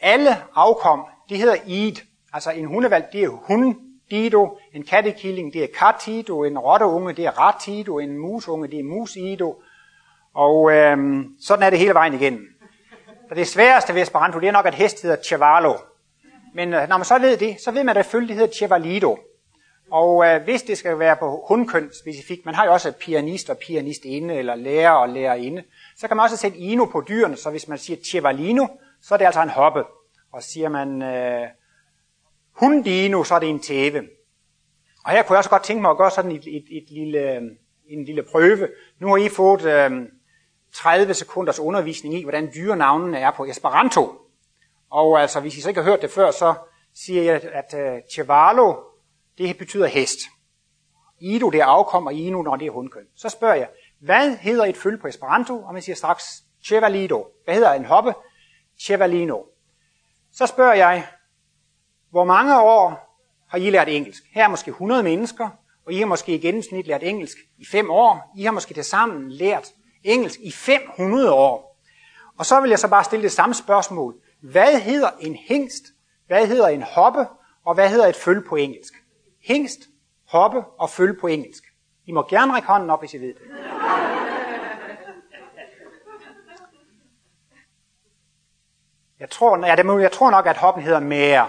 alle afkom, de hedder id. Altså en hundevalg, det er hundido, en kattekilling, det er katido, en rotteunge, det er ratido, en musunge, det er musido. Og øhm, sådan er det hele vejen igennem. Så det sværeste ved Esperanto, det er nok, at hest hedder Chevalo. Men øh, når man så ved det, så ved man, at det hedder Chevalido. Og øh, hvis det skal være på hundkøn specifikt, man har jo også pianist og pianistinde, eller lærer og lærerinde, så kan man også sætte ino på dyrene, så hvis man siger chevalino, så er det altså en hoppe. Og siger man øh, hundino, så er det en tæve. Og her kunne jeg også godt tænke mig at gøre sådan et, et, et lille, øh, en lille prøve. Nu har I fået øh, 30 sekunders undervisning i, hvordan dyrenavnene er på Esperanto. Og altså, hvis I så ikke har hørt det før, så siger jeg, at øh, Chevalo, det betyder hest. Ido, det er afkom, og inu, når det er hundkøn. Så spørger jeg, hvad hedder et føl på Esperanto? Og man siger straks, chevalido. Hvad hedder en hoppe? Chevalino. Så spørger jeg, hvor mange år har I lært engelsk? Her er måske 100 mennesker, og I har måske i gennemsnit lært engelsk i 5 år. I har måske til sammen lært engelsk i 500 år. Og så vil jeg så bare stille det samme spørgsmål. Hvad hedder en hængst? Hvad hedder en hoppe? Og hvad hedder et føl på engelsk? Hængst, hoppe og følge på engelsk. I må gerne række hånden op, hvis I ved det. Jeg tror, ja, det må, jeg tror nok, at hoppen hedder mere.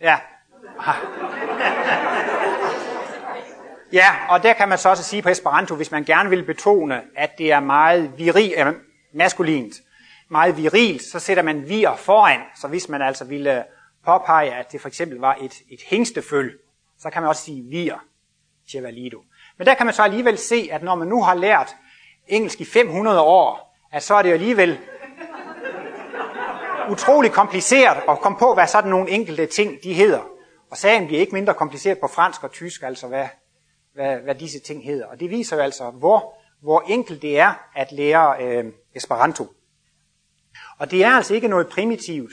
Ja. Ja, og der kan man så også sige på Esperanto, hvis man gerne vil betone, at det er meget viril, eh, maskulint, meget virilt, så sætter man vir foran. Så hvis man altså ville påpege, at det for eksempel var et, et hængsteføl, så kan man også sige vir, chevalido. Men der kan man så alligevel se, at når man nu har lært engelsk i 500 år, at så er det alligevel utrolig kompliceret at komme på, hvad sådan nogle enkelte ting de hedder. Og sagen bliver ikke mindre kompliceret på fransk og tysk, altså hvad, hvad, hvad disse ting hedder. Og det viser jo altså, hvor, hvor enkelt det er at lære øh, Esperanto. Og det er altså ikke noget primitivt.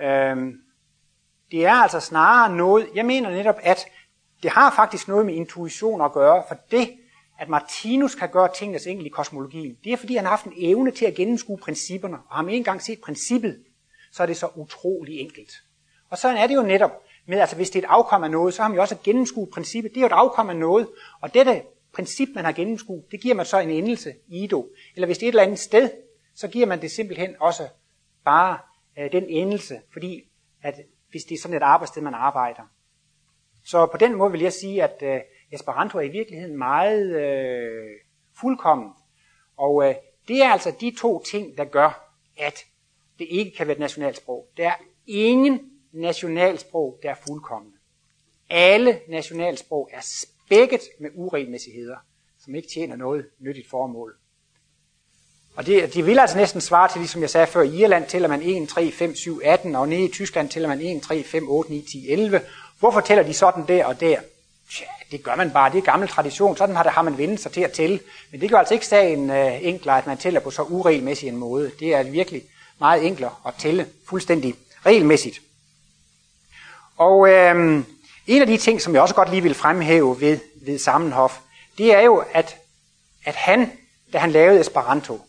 Øh, det er altså snarere noget, jeg mener netop, at det har faktisk noget med intuition at gøre, for det, at Martinus kan gøre tingene enkelt i kosmologien, det er fordi, han har haft en evne til at gennemskue principperne, og har en engang set princippet, så er det så utrolig enkelt. Og sådan er det jo netop med, altså hvis det er et afkom af noget, så har man jo også gennemskuet princippet. Det er jo et afkom af noget, og dette princip, man har gennemskuet, det giver man så en endelse, ido. Eller hvis det er et eller andet sted, så giver man det simpelthen også bare øh, den endelse, fordi at hvis det er sådan et arbejdssted, man arbejder. Så på den måde vil jeg sige, at øh, Esperanto er i virkeligheden meget øh, fuldkommen. Og øh, det er altså de to ting, der gør, at det ikke kan være et nationalsprog. Der er ingen nationalsprog, der er fuldkommende. Alle nationalsprog er spækket med uregelmæssigheder, som ikke tjener noget nyttigt formål. Og det, de vil altså næsten svare til, ligesom jeg sagde før, i Irland tæller man 1, 3, 5, 7, 18, og nede i Tyskland tæller man 1, 3, 5, 8, 9, 10, 11. Hvorfor tæller de sådan der og der? Tja, det gør man bare, det er gammel tradition, sådan har, det, har man vendt sig til at tælle. Men det gør altså ikke sagen øh, enklere, at man tæller på så uregelmæssig en måde. Det er virkelig meget enklere at tælle fuldstændig regelmæssigt. Og øh, en af de ting, som jeg også godt lige vil fremhæve ved, ved Sammenhof, det er jo, at, at han, da han lavede Esperanto,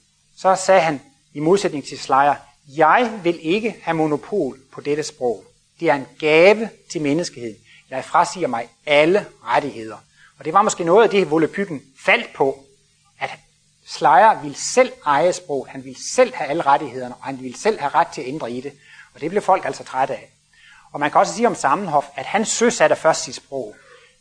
så sagde han, i modsætning til Slejer, jeg vil ikke have monopol på dette sprog. Det er en gave til menneskeheden. Jeg frasiger mig alle rettigheder. Og det var måske noget af det, Volapyken faldt på, at Slejer ville selv eje sprog, han ville selv have alle rettighederne, og han ville selv have ret til at ændre i det. Og det blev folk altså trætte af. Og man kan også sige om Sammenhof, at han søsatte først sit sprog,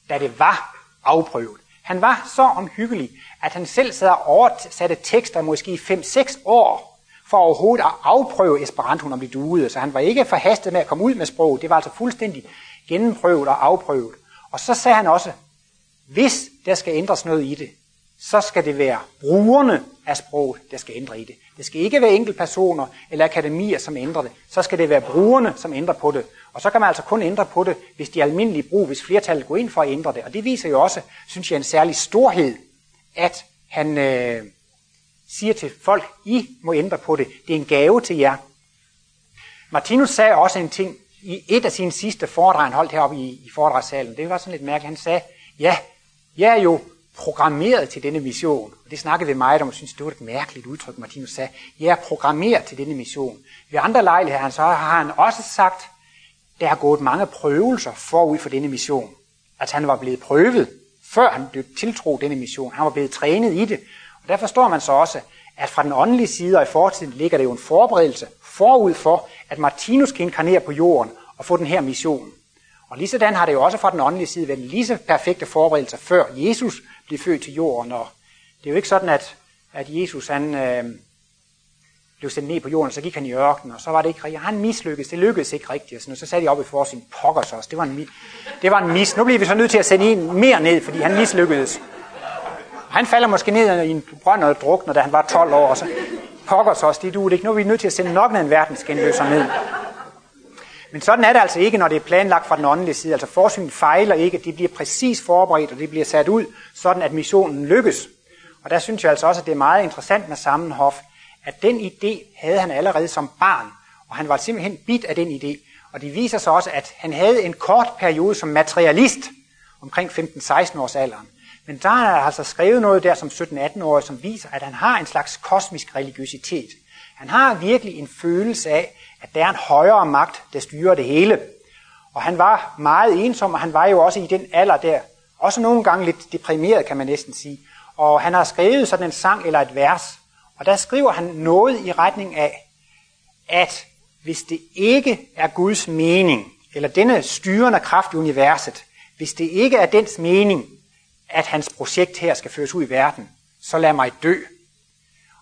da det var afprøvet. Han var så omhyggelig, at han selv sad og oversatte tekster måske i 5-6 år, for overhovedet at afprøve Esperanto, om det duede. Så han var ikke forhastet med at komme ud med sprog. Det var altså fuldstændig gennemprøvet og afprøvet. Og så sagde han også, hvis der skal ændres noget i det, så skal det være brugerne af sproget, der skal ændre i det. Det skal ikke være enkeltpersoner eller akademier, som ændrer det. Så skal det være brugerne, som ændrer på det. Og så kan man altså kun ændre på det, hvis de almindelige brug, hvis flertallet går ind for at ændre det. Og det viser jo også, synes jeg, en særlig storhed, at han øh, siger til folk, I må ændre på det. Det er en gave til jer. Martinus sagde også en ting i et af sine sidste foredrag, han holdt heroppe i, i foredragssalen. Det var sådan lidt mærkeligt. Han sagde, ja, jeg er jo programmeret til denne mission. Og det snakkede vi meget om, og synes, det var et mærkeligt udtryk, Martinus sagde. Jeg er programmeret til denne mission. Ved andre lejligheder så har han også sagt, der har gået mange prøvelser forud for denne mission. At han var blevet prøvet, før han blev tiltro denne mission. Han var blevet trænet i det. Og der forstår man så også, at fra den åndelige side og i fortiden ligger det jo en forberedelse forud for, at Martinus kan inkarnere på jorden og få den her mission. Og lige sådan har det jo også fra den åndelige side været lige så perfekte forberedelse før Jesus blev født til jorden. Og det er jo ikke sådan, at, at Jesus han, øh, blev sendt ned på jorden, så gik han i ørkenen, og så var det ikke rigtigt. Han mislykkedes, det lykkedes ikke rigtigt. Og så satte de op i for sin pokkers også. Det var, en, det var en mis. Nu bliver vi så nødt til at sende en mere ned, fordi han mislykkedes. Han falder måske ned i en brønd og drukner, da han var 12 år, og så pokkers også, det duede ikke. Nu er vi nødt til at sende nok en verdensgenløser ned. Men sådan er det altså ikke, når det er planlagt fra den åndelige side. Altså forsynet fejler ikke, de bliver præcis forberedt, og de bliver sat ud, sådan at missionen lykkes. Og der synes jeg altså også, at det er meget interessant med Sammenhof, at den idé havde han allerede som barn, og han var simpelthen bit af den idé. Og det viser sig også, at han havde en kort periode som materialist, omkring 15-16 års alderen. Men der er altså skrevet noget der som 17-18-årig, som viser, at han har en slags kosmisk religiøsitet. Han har virkelig en følelse af, at der er en højere magt, der styrer det hele. Og han var meget ensom, og han var jo også i den alder der, også nogle gange lidt deprimeret, kan man næsten sige. Og han har skrevet sådan en sang eller et vers, og der skriver han noget i retning af, at hvis det ikke er Guds mening, eller denne styrende kraft i universet, hvis det ikke er dens mening, at hans projekt her skal føres ud i verden, så lad mig dø.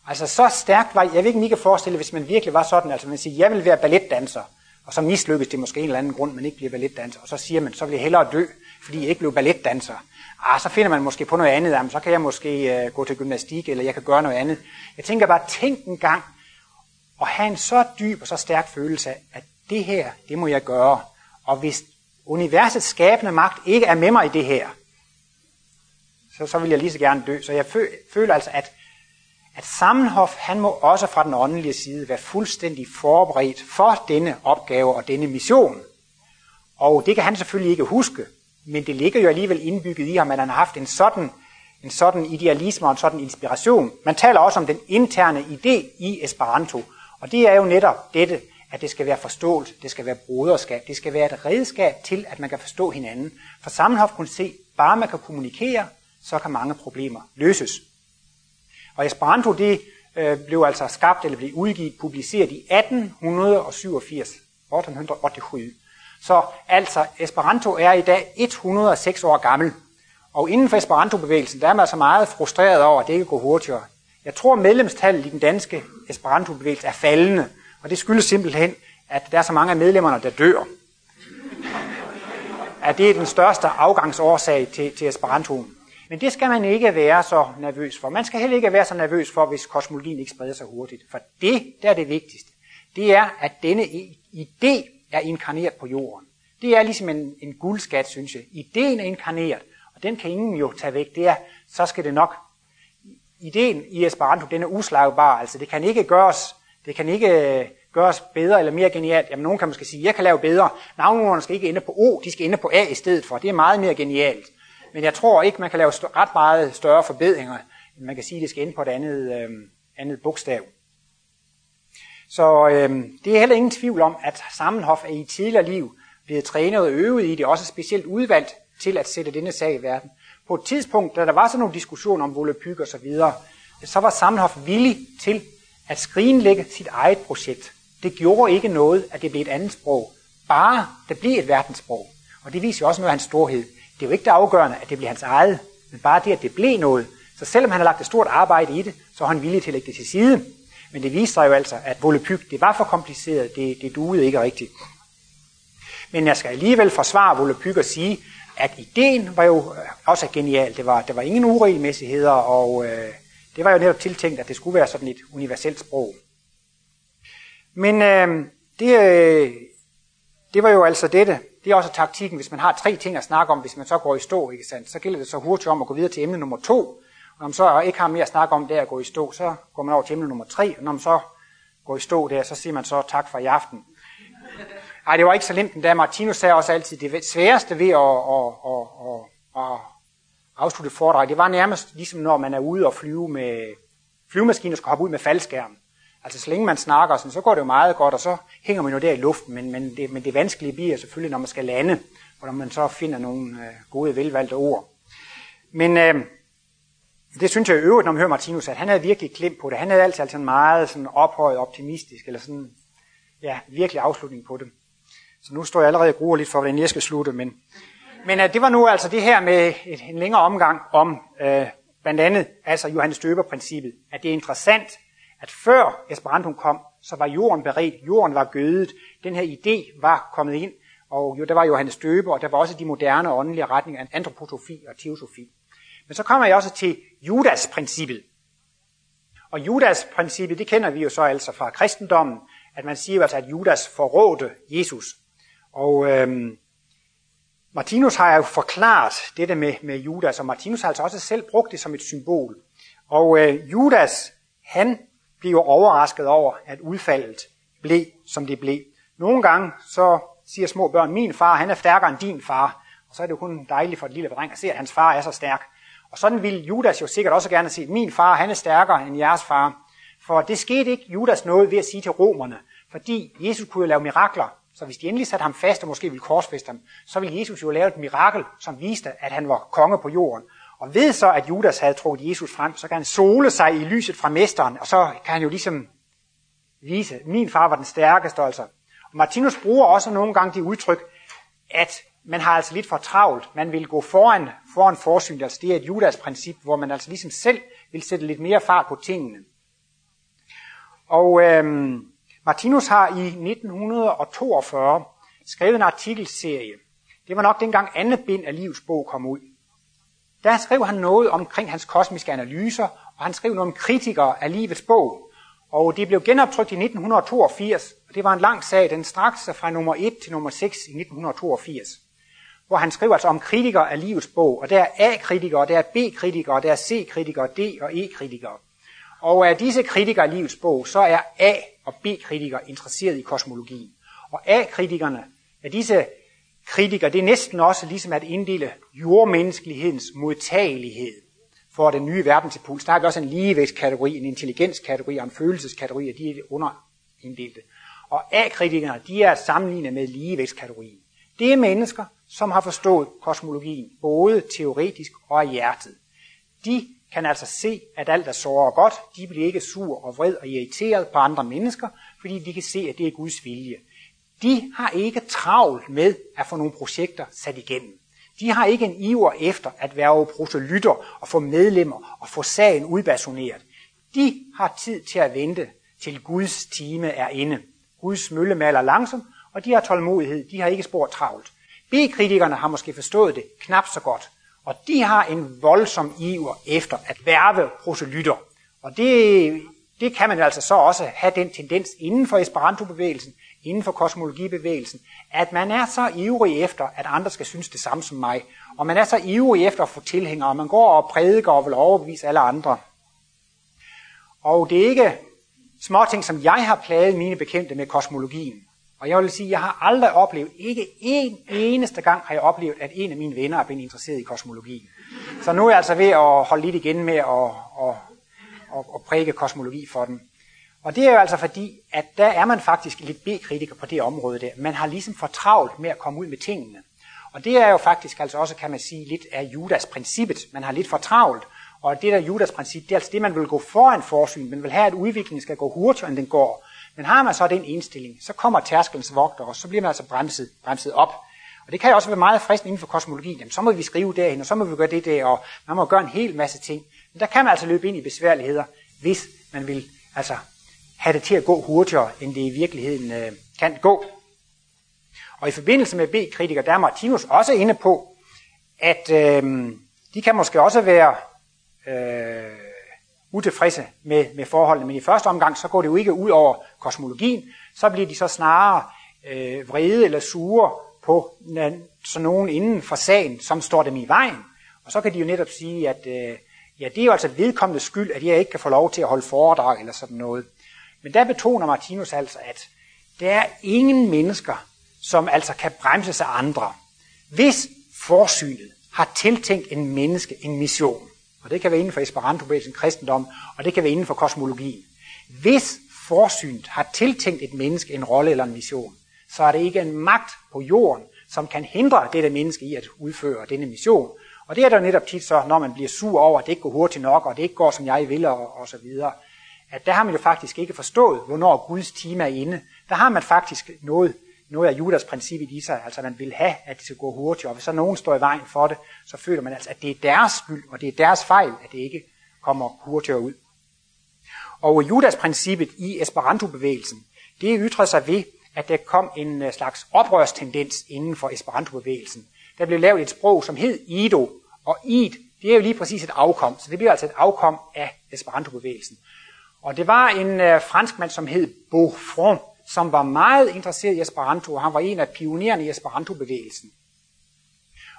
Altså så stærkt var, jeg ved ikke, om I kan forestille, hvis man virkelig var sådan, altså man siger, jeg vil være balletdanser, og så mislykkes det måske en eller anden grund, man ikke bliver balletdanser, og så siger man, så vil jeg hellere dø, fordi jeg ikke blev balletdanser. Ah, så finder man måske på noget andet, jamen, så kan jeg måske øh, gå til gymnastik, eller jeg kan gøre noget andet. Jeg tænker bare, tænk en gang, og have en så dyb og så stærk følelse af, at det her, det må jeg gøre. Og hvis universets skabende magt ikke er med mig i det her, så, så vil jeg lige så gerne dø. Så jeg føler altså, at, at Sammenhof, han må også fra den åndelige side være fuldstændig forberedt for denne opgave og denne mission. Og det kan han selvfølgelig ikke huske, men det ligger jo alligevel indbygget i ham, at han har haft en sådan, en sådan idealisme og en sådan inspiration. Man taler også om den interne idé i Esperanto, og det er jo netop dette, at det skal være forståelse, det skal være broderskab, det skal være et redskab til, at man kan forstå hinanden. For Sammenhof kunne se, bare man kan kommunikere, så kan mange problemer løses. Og Esperanto det øh, blev altså skabt eller blev udgivet, publiceret i 1887, 1887. Så altså Esperanto er i dag 106 år gammel. Og inden for Esperanto-bevægelsen, der er man altså meget frustreret over, at det ikke går hurtigere. Jeg tror, medlemstallet i den danske Esperanto-bevægelse er faldende, og det skyldes simpelthen, at der er så mange af medlemmerne, der dør. At det er den største afgangsårsag til, til Esperantoen. Men det skal man ikke være så nervøs for. Man skal heller ikke være så nervøs for, hvis kosmologien ikke spreder sig hurtigt. For det, der er det vigtigste, det er, at denne idé er inkarneret på jorden. Det er ligesom en, en guldskat, synes jeg. Ideen er inkarneret, og den kan ingen jo tage væk. Det er, så skal det nok. Ideen i Esperanto, den er uslagbar. Altså, det kan ikke gøres, det kan ikke øh, gøres bedre eller mere genialt. Jamen, nogen kan måske sige, jeg kan lave bedre. Navnordene skal ikke ende på O, de skal ende på A i stedet for. Det er meget mere genialt. Men jeg tror ikke, man kan lave ret meget større forbedringer, end man kan sige, at det skal ind på et andet, øh, andet bogstav. Så øh, det er heller ingen tvivl om, at Sammenhof er i tidligere liv blevet trænet og øvet i det, også specielt udvalgt til at sætte denne sag i verden. På et tidspunkt, da der var sådan nogle diskussioner om Volapyk og så videre, så var Sammenhof villig til at skrinlægge sit eget projekt. Det gjorde ikke noget, at det blev et andet sprog. Bare det blev et verdenssprog. Og det viser jo også noget af hans storhed. Det er jo ikke det afgørende, at det bliver hans eget, men bare det, at det blev noget. Så selvom han har lagt et stort arbejde i det, så er han villig til at lægge det til side. Men det viste sig jo altså, at Volapyk, det var for kompliceret, det, det duede ikke rigtigt. Men jeg skal alligevel forsvare Volapyk og sige, at ideen var jo øh, også genial. Det var, der var ingen uregelmæssigheder, og øh, det var jo netop tiltænkt, at det skulle være sådan et universelt sprog. Men øh, det, øh, det var jo altså dette, det er også taktikken, hvis man har tre ting at snakke om, hvis man så går i stå, ikke sandt? så gælder det så hurtigt om at gå videre til emne nummer to. Og når man så ikke har mere at snakke om det at gå i stå, så går man over til emne nummer tre. Og når man så går i stå der, så siger man så tak for i aften. Ej, det var ikke så nemt da Martinus sagde også altid, det sværeste ved at, at, at, at, at afslutte foredrag, det var nærmest ligesom når man er ude og flyve med flyvemaskiner og skal hoppe ud med faldskærm. Altså så længe man snakker, sådan, så går det jo meget godt, og så hænger man jo der i luften, men, men, det, men det vanskelige bliver selvfølgelig, når man skal lande, og når man så finder nogle øh, gode, velvalgte ord. Men øh, det synes jeg i øvrigt, når man hører Martinus, at han havde virkelig klemt på det. Han havde altid altså meget sådan ophøjet optimistisk, eller sådan, ja, virkelig afslutning på det. Så nu står jeg allerede og gruer lidt for, hvordan jeg skal slutte, men, men øh, det var nu altså det her med et, en længere omgang om øh, blandt andet altså Johannes Døber-princippet, at det er interessant, at før Esperanto kom, så var jorden beredt, jorden var gødet, den her idé var kommet ind, og jo, der var Johannes Døber, og der var også de moderne åndelige retninger, antroposofi og teosofi. Men så kommer jeg også til Judas-princippet. Og Judas-princippet, det kender vi jo så altså fra kristendommen, at man siger altså, at Judas forrådte Jesus. Og øhm, Martinus har jo forklaret dette med, med Judas, og Martinus har altså også selv brugt det som et symbol. Og øh, Judas, han blev overrasket over, at udfaldet blev, som det blev. Nogle gange så siger små børn, min far, han er stærkere end din far. Og så er det jo kun dejligt for et lille dreng at se, at hans far er så stærk. Og sådan ville Judas jo sikkert også gerne se, min far, han er stærkere end jeres far. For det skete ikke Judas noget ved at sige til romerne, fordi Jesus kunne jo lave mirakler. Så hvis de endelig satte ham fast og måske ville korsfeste ham, så ville Jesus jo lave et mirakel, som viste, at han var konge på jorden. Og ved så, at Judas havde trukket Jesus frem, så kan han sole sig i lyset fra mesteren, og så kan han jo ligesom vise, at min far var den stærkeste altså. Og Martinus bruger også nogle gange det udtryk, at man har altså lidt for travlt. Man vil gå foran, foran forsyn. Altså det er et Judas princip, hvor man altså ligesom selv vil sætte lidt mere fart på tingene. Og øhm, Martinus har i 1942 skrevet en artikelserie. Det var nok dengang andet bind af livets bog kom ud. Der skrev han noget omkring hans kosmiske analyser, og han skrev noget om kritikere af livets bog. Og det blev genoptrykt i 1982, og det var en lang sag, den strakte sig fra nummer 1 til nummer 6 i 1982. Hvor han skriver altså om kritikere af livets bog, og der er A-kritikere, der er B-kritikere, der er C-kritikere, D og E-kritikere. Og af disse kritikere af livets bog, så er A- og B-kritikere interesseret i kosmologien. Og A-kritikerne, af disse kritiker, det er næsten også ligesom at inddele jordmenneskelighedens modtagelighed for den nye verdensimpuls. Der har vi også en ligevægtskategori, en intelligenskategori og en følelseskategori, og de er underinddelte. Og A-kritikerne, de er sammenlignet med ligevægtskategorien. Det er mennesker, som har forstået kosmologien, både teoretisk og i hjertet. De kan altså se, at alt er såret og godt. De bliver ikke sur og vred og irriteret på andre mennesker, fordi de kan se, at det er Guds vilje. De har ikke travlt med at få nogle projekter sat igennem. De har ikke en iver efter at være proselytter og få medlemmer og få sagen udbasoneret. De har tid til at vente, til Guds time er inde. Guds mølle maler langsomt, og de har tålmodighed. De har ikke spor travlt. B-kritikerne har måske forstået det knap så godt. Og de har en voldsom iver efter at værve proselytter. Og det, det kan man altså så også have den tendens inden for Esperanto-bevægelsen, inden for kosmologibevægelsen, at man er så ivrig efter, at andre skal synes det samme som mig. Og man er så ivrig efter at få tilhængere, og man går og prædiker og vil overbevise alle andre. Og det er ikke små ting, som jeg har plaget mine bekendte med kosmologien. Og jeg vil sige, at jeg har aldrig oplevet, ikke en eneste gang har jeg oplevet, at en af mine venner er blevet interesseret i kosmologi. Så nu er jeg altså ved at holde lidt igen med at, at, at, at prædike kosmologi for dem. Og det er jo altså fordi, at der er man faktisk lidt B-kritiker på det område der. Man har ligesom for travlt med at komme ud med tingene. Og det er jo faktisk altså også, kan man sige, lidt af Judas princippet. Man har lidt for travlt. Og det der Judas princip, det er altså det, man vil gå foran forsyn. Man vil have, at udviklingen skal gå hurtigere, end den går. Men har man så den indstilling, så kommer tærskelens vogter, og så bliver man altså bremset, bremset op. Og det kan jo også være meget fristende inden for kosmologien. Jamen, så må vi skrive derhen, og så må vi gøre det der, og man må gøre en hel masse ting. Men der kan man altså løbe ind i besværligheder, hvis man vil altså have det til at gå hurtigere, end det i virkeligheden øh, kan gå. Og i forbindelse med B-kritiker, der er Martinus også inde på, at øh, de kan måske også være øh, utilfredse med, med forholdene. Men i første omgang, så går det jo ikke ud over kosmologien. Så bliver de så snarere øh, vrede eller sure på sådan nogen inden for sagen, som står dem i vejen. Og så kan de jo netop sige, at øh, ja, det er jo altså vedkommende skyld, at jeg ikke kan få lov til at holde foredrag eller sådan noget. Men der betoner Martinus altså, at der er ingen mennesker, som altså kan bremse sig andre. Hvis forsynet har tiltænkt en menneske en mission, og det kan være inden for Esperanto-bevægelsen, kristendom, og det kan være inden for kosmologien. Hvis forsynet har tiltænkt et menneske en rolle eller en mission, så er det ikke en magt på jorden, som kan hindre dette menneske i at udføre denne mission. Og det er der netop tit så, når man bliver sur over, at det ikke går hurtigt nok, og det ikke går, som jeg vil, og, og så videre. At der har man jo faktisk ikke forstået, hvornår Guds time er inde. Der har man faktisk noget noget af Judas princip i sig, altså man vil have, at det skal gå hurtigt, og hvis så nogen står i vejen for det, så føler man altså, at det er deres skyld, og det er deres fejl, at det ikke kommer hurtigere ud. Og Judas princippet i Esperanto-bevægelsen, det ytrer sig ved, at der kom en øh, slags oprørstendens inden for Esperanto-bevægelsen. Der blev lavet et sprog, som hed Ido, og Id, det er jo lige præcis et afkom, så det bliver altså et afkom af Esperanto-bevægelsen. Og det var en øh, franskmand, som hed Beaufront, som var meget interesseret i Esperanto, og han var en af pionererne i Esperanto-bevægelsen.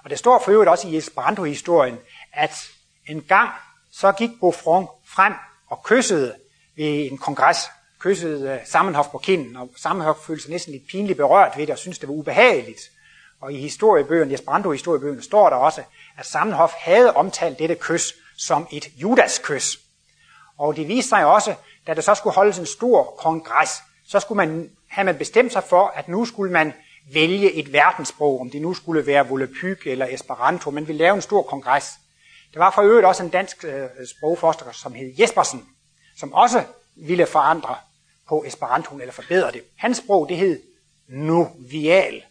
Og det står for øvrigt også i Esperanto-historien, at en gang så gik Beaufront frem og kyssede ved en kongres, kyssede øh, Sammenhof på kinden, og Sammenhof følte sig næsten lidt pinligt berørt ved det, og syntes, det var ubehageligt. Og i historiebøgerne, i Esperanto-historiebøgerne, står der også, at Sammenhof havde omtalt dette kys som et Judas-kys. Og det viste sig også, da der så skulle holdes en stor kongres, så skulle man, have man bestemt sig for, at nu skulle man vælge et verdenssprog, om det nu skulle være Volapyk eller Esperanto, men vi lave en stor kongres. Der var for øvrigt også en dansk øh, sprogforsker, som hed Jespersen, som også ville forandre på Esperanto eller forbedre det. Hans sprog, det hed Novial.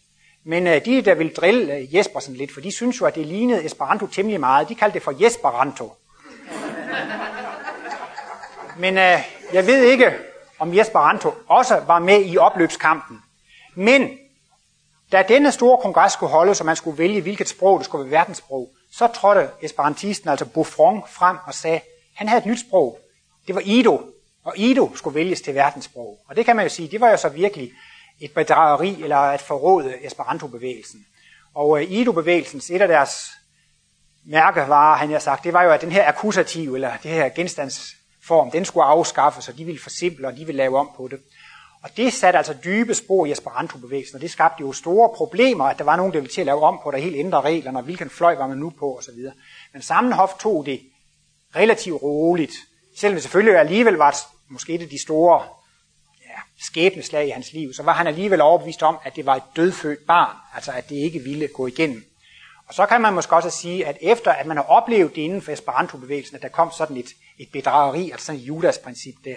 Men øh, de, der ville drille øh, Jespersen lidt, for de synes jo, at det lignede Esperanto temmelig meget, de kaldte det for Jesperanto. Men øh, jeg ved ikke, om Jesperanto også var med i opløbskampen. Men da denne store kongres skulle holdes, og man skulle vælge, hvilket sprog det skulle være verdenssprog, så trådte esperantisten, altså Buffon, frem og sagde, han havde et nyt sprog. Det var Ido, og Ido skulle vælges til verdenssprog. Og det kan man jo sige, det var jo så virkelig et bedrageri eller et forråde Esperanto-bevægelsen. Og øh, Ido-bevægelsens, et af deres mærkevarer, han har sagt, det var jo, at den her akkusativ, eller det her genstands form, den skulle afskaffes, og de ville forsimple, og de ville lave om på det. Og det satte altså dybe spor i Esperanto-bevægelsen, og det skabte jo store problemer, at der var nogen, der ville til at lave om på, der helt ændre reglerne, og hvilken fløj var man nu på, osv. Men Sammenhof tog det relativt roligt, selvom det selvfølgelig alligevel var måske et af de store ja, skæbneslag i hans liv, så var han alligevel overbevist om, at det var et dødfødt barn, altså at det ikke ville gå igennem. Og så kan man måske også sige, at efter at man har oplevet det inden for Esperanto-bevægelsen, at der kom sådan et, et bedrageri, altså sådan et Judas-princip der,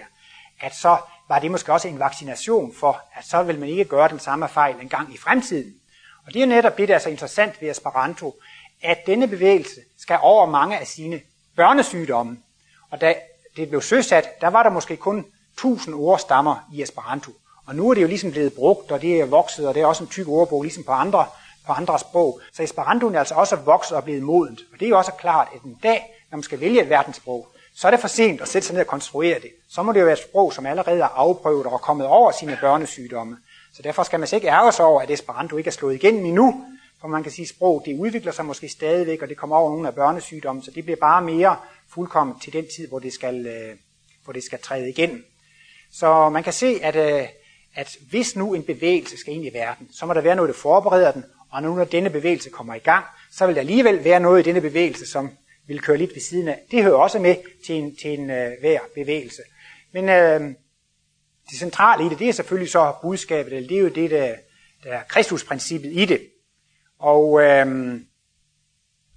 at så var det måske også en vaccination for, at så vil man ikke gøre den samme fejl en gang i fremtiden. Og det er netop det, der er så interessant ved Esperanto, at denne bevægelse skal over mange af sine børnesygdomme. Og da det blev søsat, der var der måske kun 1000 ordstammer i Esperanto. Og nu er det jo ligesom blevet brugt, og det er vokset, og det er også en tyk ordbog, ligesom på andre, på andre sprog. Så Esperanto er altså også vokset og blevet modent. Og det er jo også klart, at en dag, når man skal vælge et verdenssprog, så er det for sent at sætte sig ned og konstruere det. Så må det jo være et sprog, som allerede er afprøvet og er kommet over sine børnesygdomme. Så derfor skal man sig ikke ærge sig over, at Esperanto ikke er slået igennem endnu. For man kan sige, at sprog det udvikler sig måske stadigvæk, og det kommer over nogle af børnesygdomme, så det bliver bare mere fuldkommen til den tid, hvor det skal, øh, hvor det skal træde igennem. Så man kan se, at, øh, at hvis nu en bevægelse skal ind i verden, så må der være noget, der forbereder den, og nu når denne bevægelse kommer i gang, så vil der alligevel være noget i denne bevægelse, som vil køre lidt ved siden af. Det hører også med til en, til en øh, hver bevægelse. Men øh, det centrale i det, det er selvfølgelig så budskabet, eller det er jo det, der, der er Kristusprincippet i det. Og øh,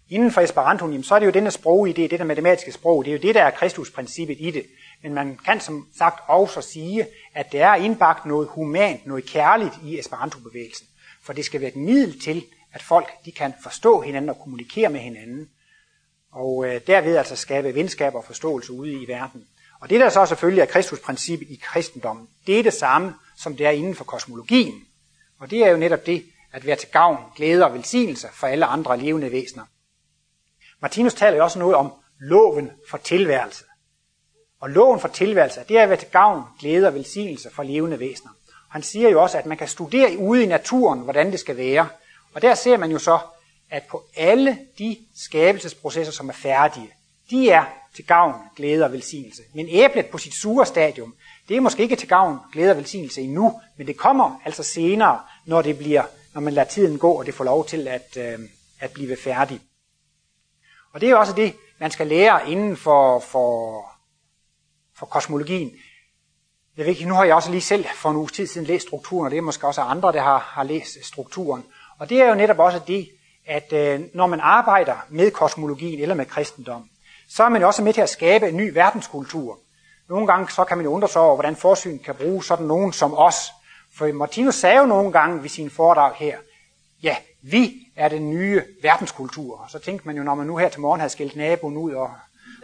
inden for Esperanto, så er det jo denne sprogidé, det der matematiske sprog, det er jo det, der er Kristusprincippet i det. Men man kan som sagt også sige, at der er indbagt noget humant, noget kærligt i Esperanto-bevægelsen. For det skal være et middel til, at folk de kan forstå hinanden og kommunikere med hinanden og øh, derved altså skabe venskab og forståelse ude i verden. Og det der så selvfølgelig er Kristusprincippet i kristendommen, det er det samme, som det er inden for kosmologien. Og det er jo netop det, at være til gavn, glæde og velsignelse for alle andre levende væsener. Martinus taler jo også noget om loven for tilværelse. Og loven for tilværelse, det er at være til gavn, glæde og velsignelse for levende væsener. Han siger jo også, at man kan studere ude i naturen, hvordan det skal være. Og der ser man jo så, at på alle de skabelsesprocesser, som er færdige, de er til gavn, glæde og velsignelse. Men æblet på sit sure stadium, det er måske ikke til gavn, glæde og velsignelse endnu, men det kommer altså senere, når det bliver, når man lader tiden gå, og det får lov til at, øh, at blive færdig. Og det er også det, man skal lære inden for, for, for kosmologien. Jeg ved ikke, nu har jeg også lige selv for en uge tid siden læst strukturen, og det er måske også andre, der har, har læst strukturen. Og det er jo netop også det, at øh, når man arbejder med kosmologien eller med kristendom, så er man jo også med til at skabe en ny verdenskultur. Nogle gange så kan man jo undre sig over, hvordan forsyn kan bruge sådan nogen som os. For Martinus sagde jo nogle gange ved sin foredrag her, ja, vi er den nye verdenskultur. Og så tænkte man jo, når man nu her til morgen havde skilt naboen ud og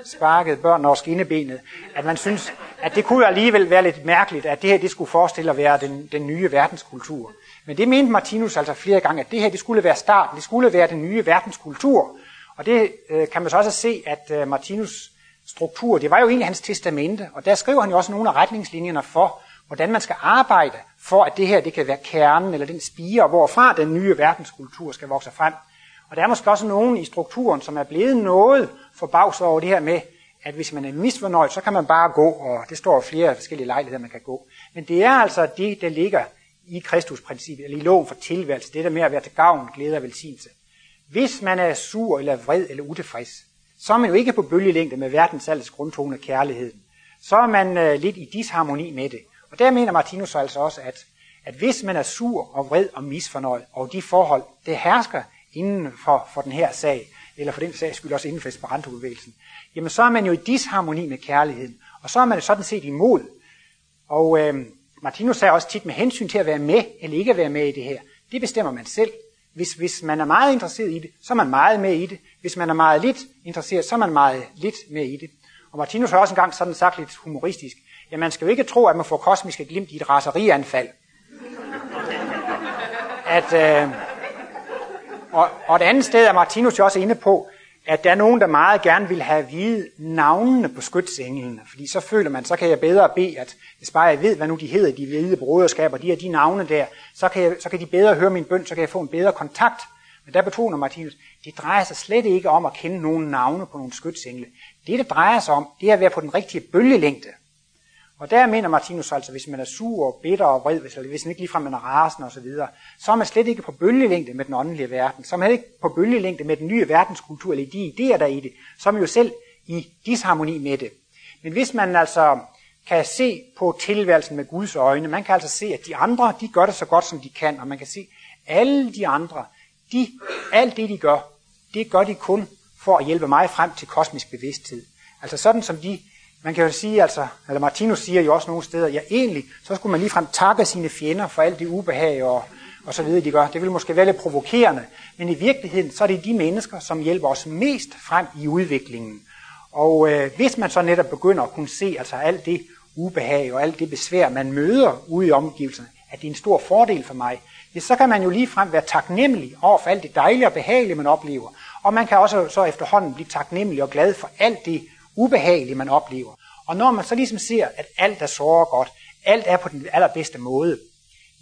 sparket børn over skinnebenet, at man synes, at det kunne alligevel være lidt mærkeligt, at det her det skulle forestille at være den, den nye verdenskultur. Men det mente Martinus altså flere gange, at det her det skulle være starten, det skulle være den nye verdenskultur. Og det øh, kan man så også se, at øh, Martinus struktur, det var jo egentlig hans testamente, og der skriver han jo også nogle af retningslinjerne for, hvordan man skal arbejde for at det her det kan være kernen eller den spire, hvorfra den nye verdenskultur skal vokse frem. Og der er måske også nogen i strukturen, som er blevet noget forbavset over det her med, at hvis man er misfornøjet, så kan man bare gå, og det står flere forskellige lejligheder, man kan gå. Men det er altså det, der ligger i Kristusprincippet, eller i loven for tilværelse, det der med at være til gavn, glæde og velsignelse. Hvis man er sur eller vred eller utilfreds, så er man jo ikke på bølgelængde med verdens alles grundtone af kærligheden. Så er man øh, lidt i disharmoni med det. Og der mener Martinus altså også, at, at hvis man er sur og vred og misfornøjet, og de forhold, det hersker inden for, for den her sag, eller for den sag skyld også inden for Esperanto-bevægelsen, jamen så er man jo i disharmoni med kærligheden, og så er man sådan set imod. Og øh, Martinus sagde også tit med hensyn til at være med eller ikke at være med i det her, det bestemmer man selv. Hvis, hvis man er meget interesseret i det, så er man meget med i det. Hvis man er meget lidt interesseret, så er man meget lidt med i det. Og Martinus har også engang sådan sagt lidt humoristisk, ja, man skal jo ikke tro, at man får kosmiske glimt i et raserianfald. At, øh, og, og et andet sted er Martinus jo også inde på, at der er nogen, der meget gerne vil have vide navnene på skytsenglene, fordi så føler man, så kan jeg bedre bede, at hvis bare jeg ved, hvad nu de hedder, de hvide broderskaber, de er de navne der, så kan, jeg, så kan de bedre høre min bøn, så kan jeg få en bedre kontakt. Men der betoner Martinus, det drejer sig slet ikke om at kende nogle navne på nogle skytsengle. Det, det drejer sig om, det er at være på den rigtige bølgelængde. Og der mener Martinus altså, hvis man er sur og bitter og vred, hvis, hvis man ikke ligefrem er rasende osv., så er man slet ikke på bølgelængde med den åndelige verden. Så er man ikke på bølgelængde med den nye verdenskultur, eller de idéer, der er i det. Så er man jo selv i disharmoni med det. Men hvis man altså kan se på tilværelsen med Guds øjne, man kan altså se, at de andre, de gør det så godt, som de kan, og man kan se, alle de andre, de, alt det, de gør, det gør de kun for at hjælpe mig frem til kosmisk bevidsthed. Altså sådan som de man kan jo sige, altså, eller Martinus siger jo også nogle steder, ja egentlig, så skulle man ligefrem takke sine fjender for alt det ubehag og, og så videre, de gør. Det vil måske være lidt provokerende, men i virkeligheden, så er det de mennesker, som hjælper os mest frem i udviklingen. Og øh, hvis man så netop begynder at kunne se altså alt det ubehag og alt det besvær, man møder ude i omgivelserne, at det er en stor fordel for mig, ja, så kan man jo ligefrem være taknemmelig over for alt det dejlige og behagelige, man oplever. Og man kan også så efterhånden blive taknemmelig og glad for alt det ubehagelige, man oplever. Og når man så ligesom ser, at alt er så godt, alt er på den allerbedste måde,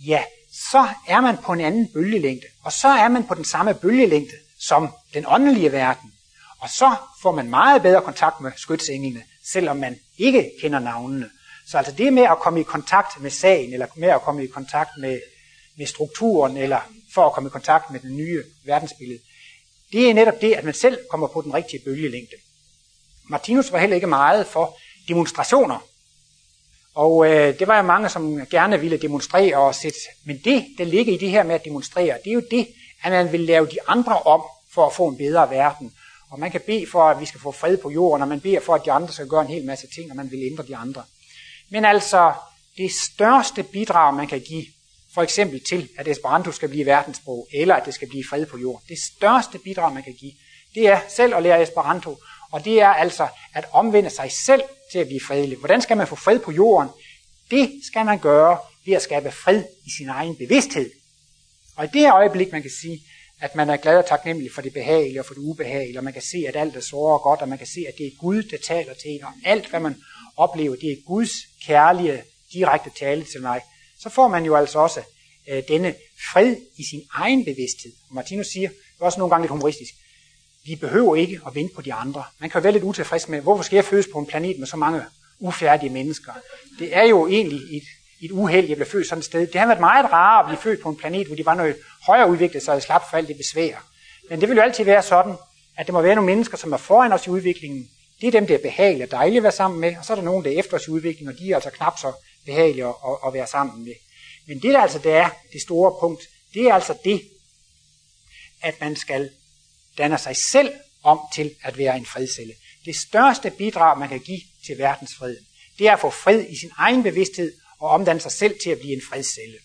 ja, så er man på en anden bølgelængde. Og så er man på den samme bølgelængde som den åndelige verden. Og så får man meget bedre kontakt med skytsenglene, selvom man ikke kender navnene. Så altså det med at komme i kontakt med sagen, eller med at komme i kontakt med, med strukturen, eller for at komme i kontakt med den nye verdensbillede, det er netop det, at man selv kommer på den rigtige bølgelængde. Martinus var heller ikke meget for demonstrationer. Og øh, det var jo mange, som gerne ville demonstrere og sætte. Men det, der ligger i det her med at demonstrere, det er jo det, at man vil lave de andre om for at få en bedre verden. Og man kan bede for, at vi skal få fred på jorden, og man beder for, at de andre skal gøre en hel masse ting, og man vil ændre de andre. Men altså, det største bidrag, man kan give, for eksempel til, at Esperanto skal blive verdenssprog, eller at det skal blive fred på jorden, det største bidrag, man kan give, det er selv at lære Esperanto, og det er altså at omvende sig selv til at blive fredelig. Hvordan skal man få fred på jorden? Det skal man gøre ved at skabe fred i sin egen bevidsthed. Og i det her øjeblik, man kan sige, at man er glad og taknemmelig for det behagelige og for det ubehagelige, og man kan se, at alt er såre og godt, og man kan se, at det er Gud, der taler til en, og alt, hvad man oplever, det er Guds kærlige, direkte tale til mig, så får man jo altså også øh, denne fred i sin egen bevidsthed. Martinus siger, det er også nogle gange lidt humoristisk, vi behøver ikke at vente på de andre. Man kan være lidt utilfreds med, hvorfor skal jeg fødes på en planet med så mange ufærdige mennesker? Det er jo egentlig et, et uheld, jeg blev født sådan et sted. Det har været meget rarere at blive født på en planet, hvor de var noget højere udviklet, så jeg slap for alt det besvær. Men det vil jo altid være sådan, at der må være nogle mennesker, som er foran os i udviklingen. Det er dem, der er behagelige og dejlige at være sammen med, og så er der nogen, der er efter os i udviklingen, og de er altså knap så behagelige at, at være sammen med. Men det der altså det er det store punkt, det er altså det, at man skal danner sig selv om til at være en fredscelle. Det største bidrag, man kan give til verdensfreden, det er at få fred i sin egen bevidsthed og omdanne sig selv til at blive en fredscelle.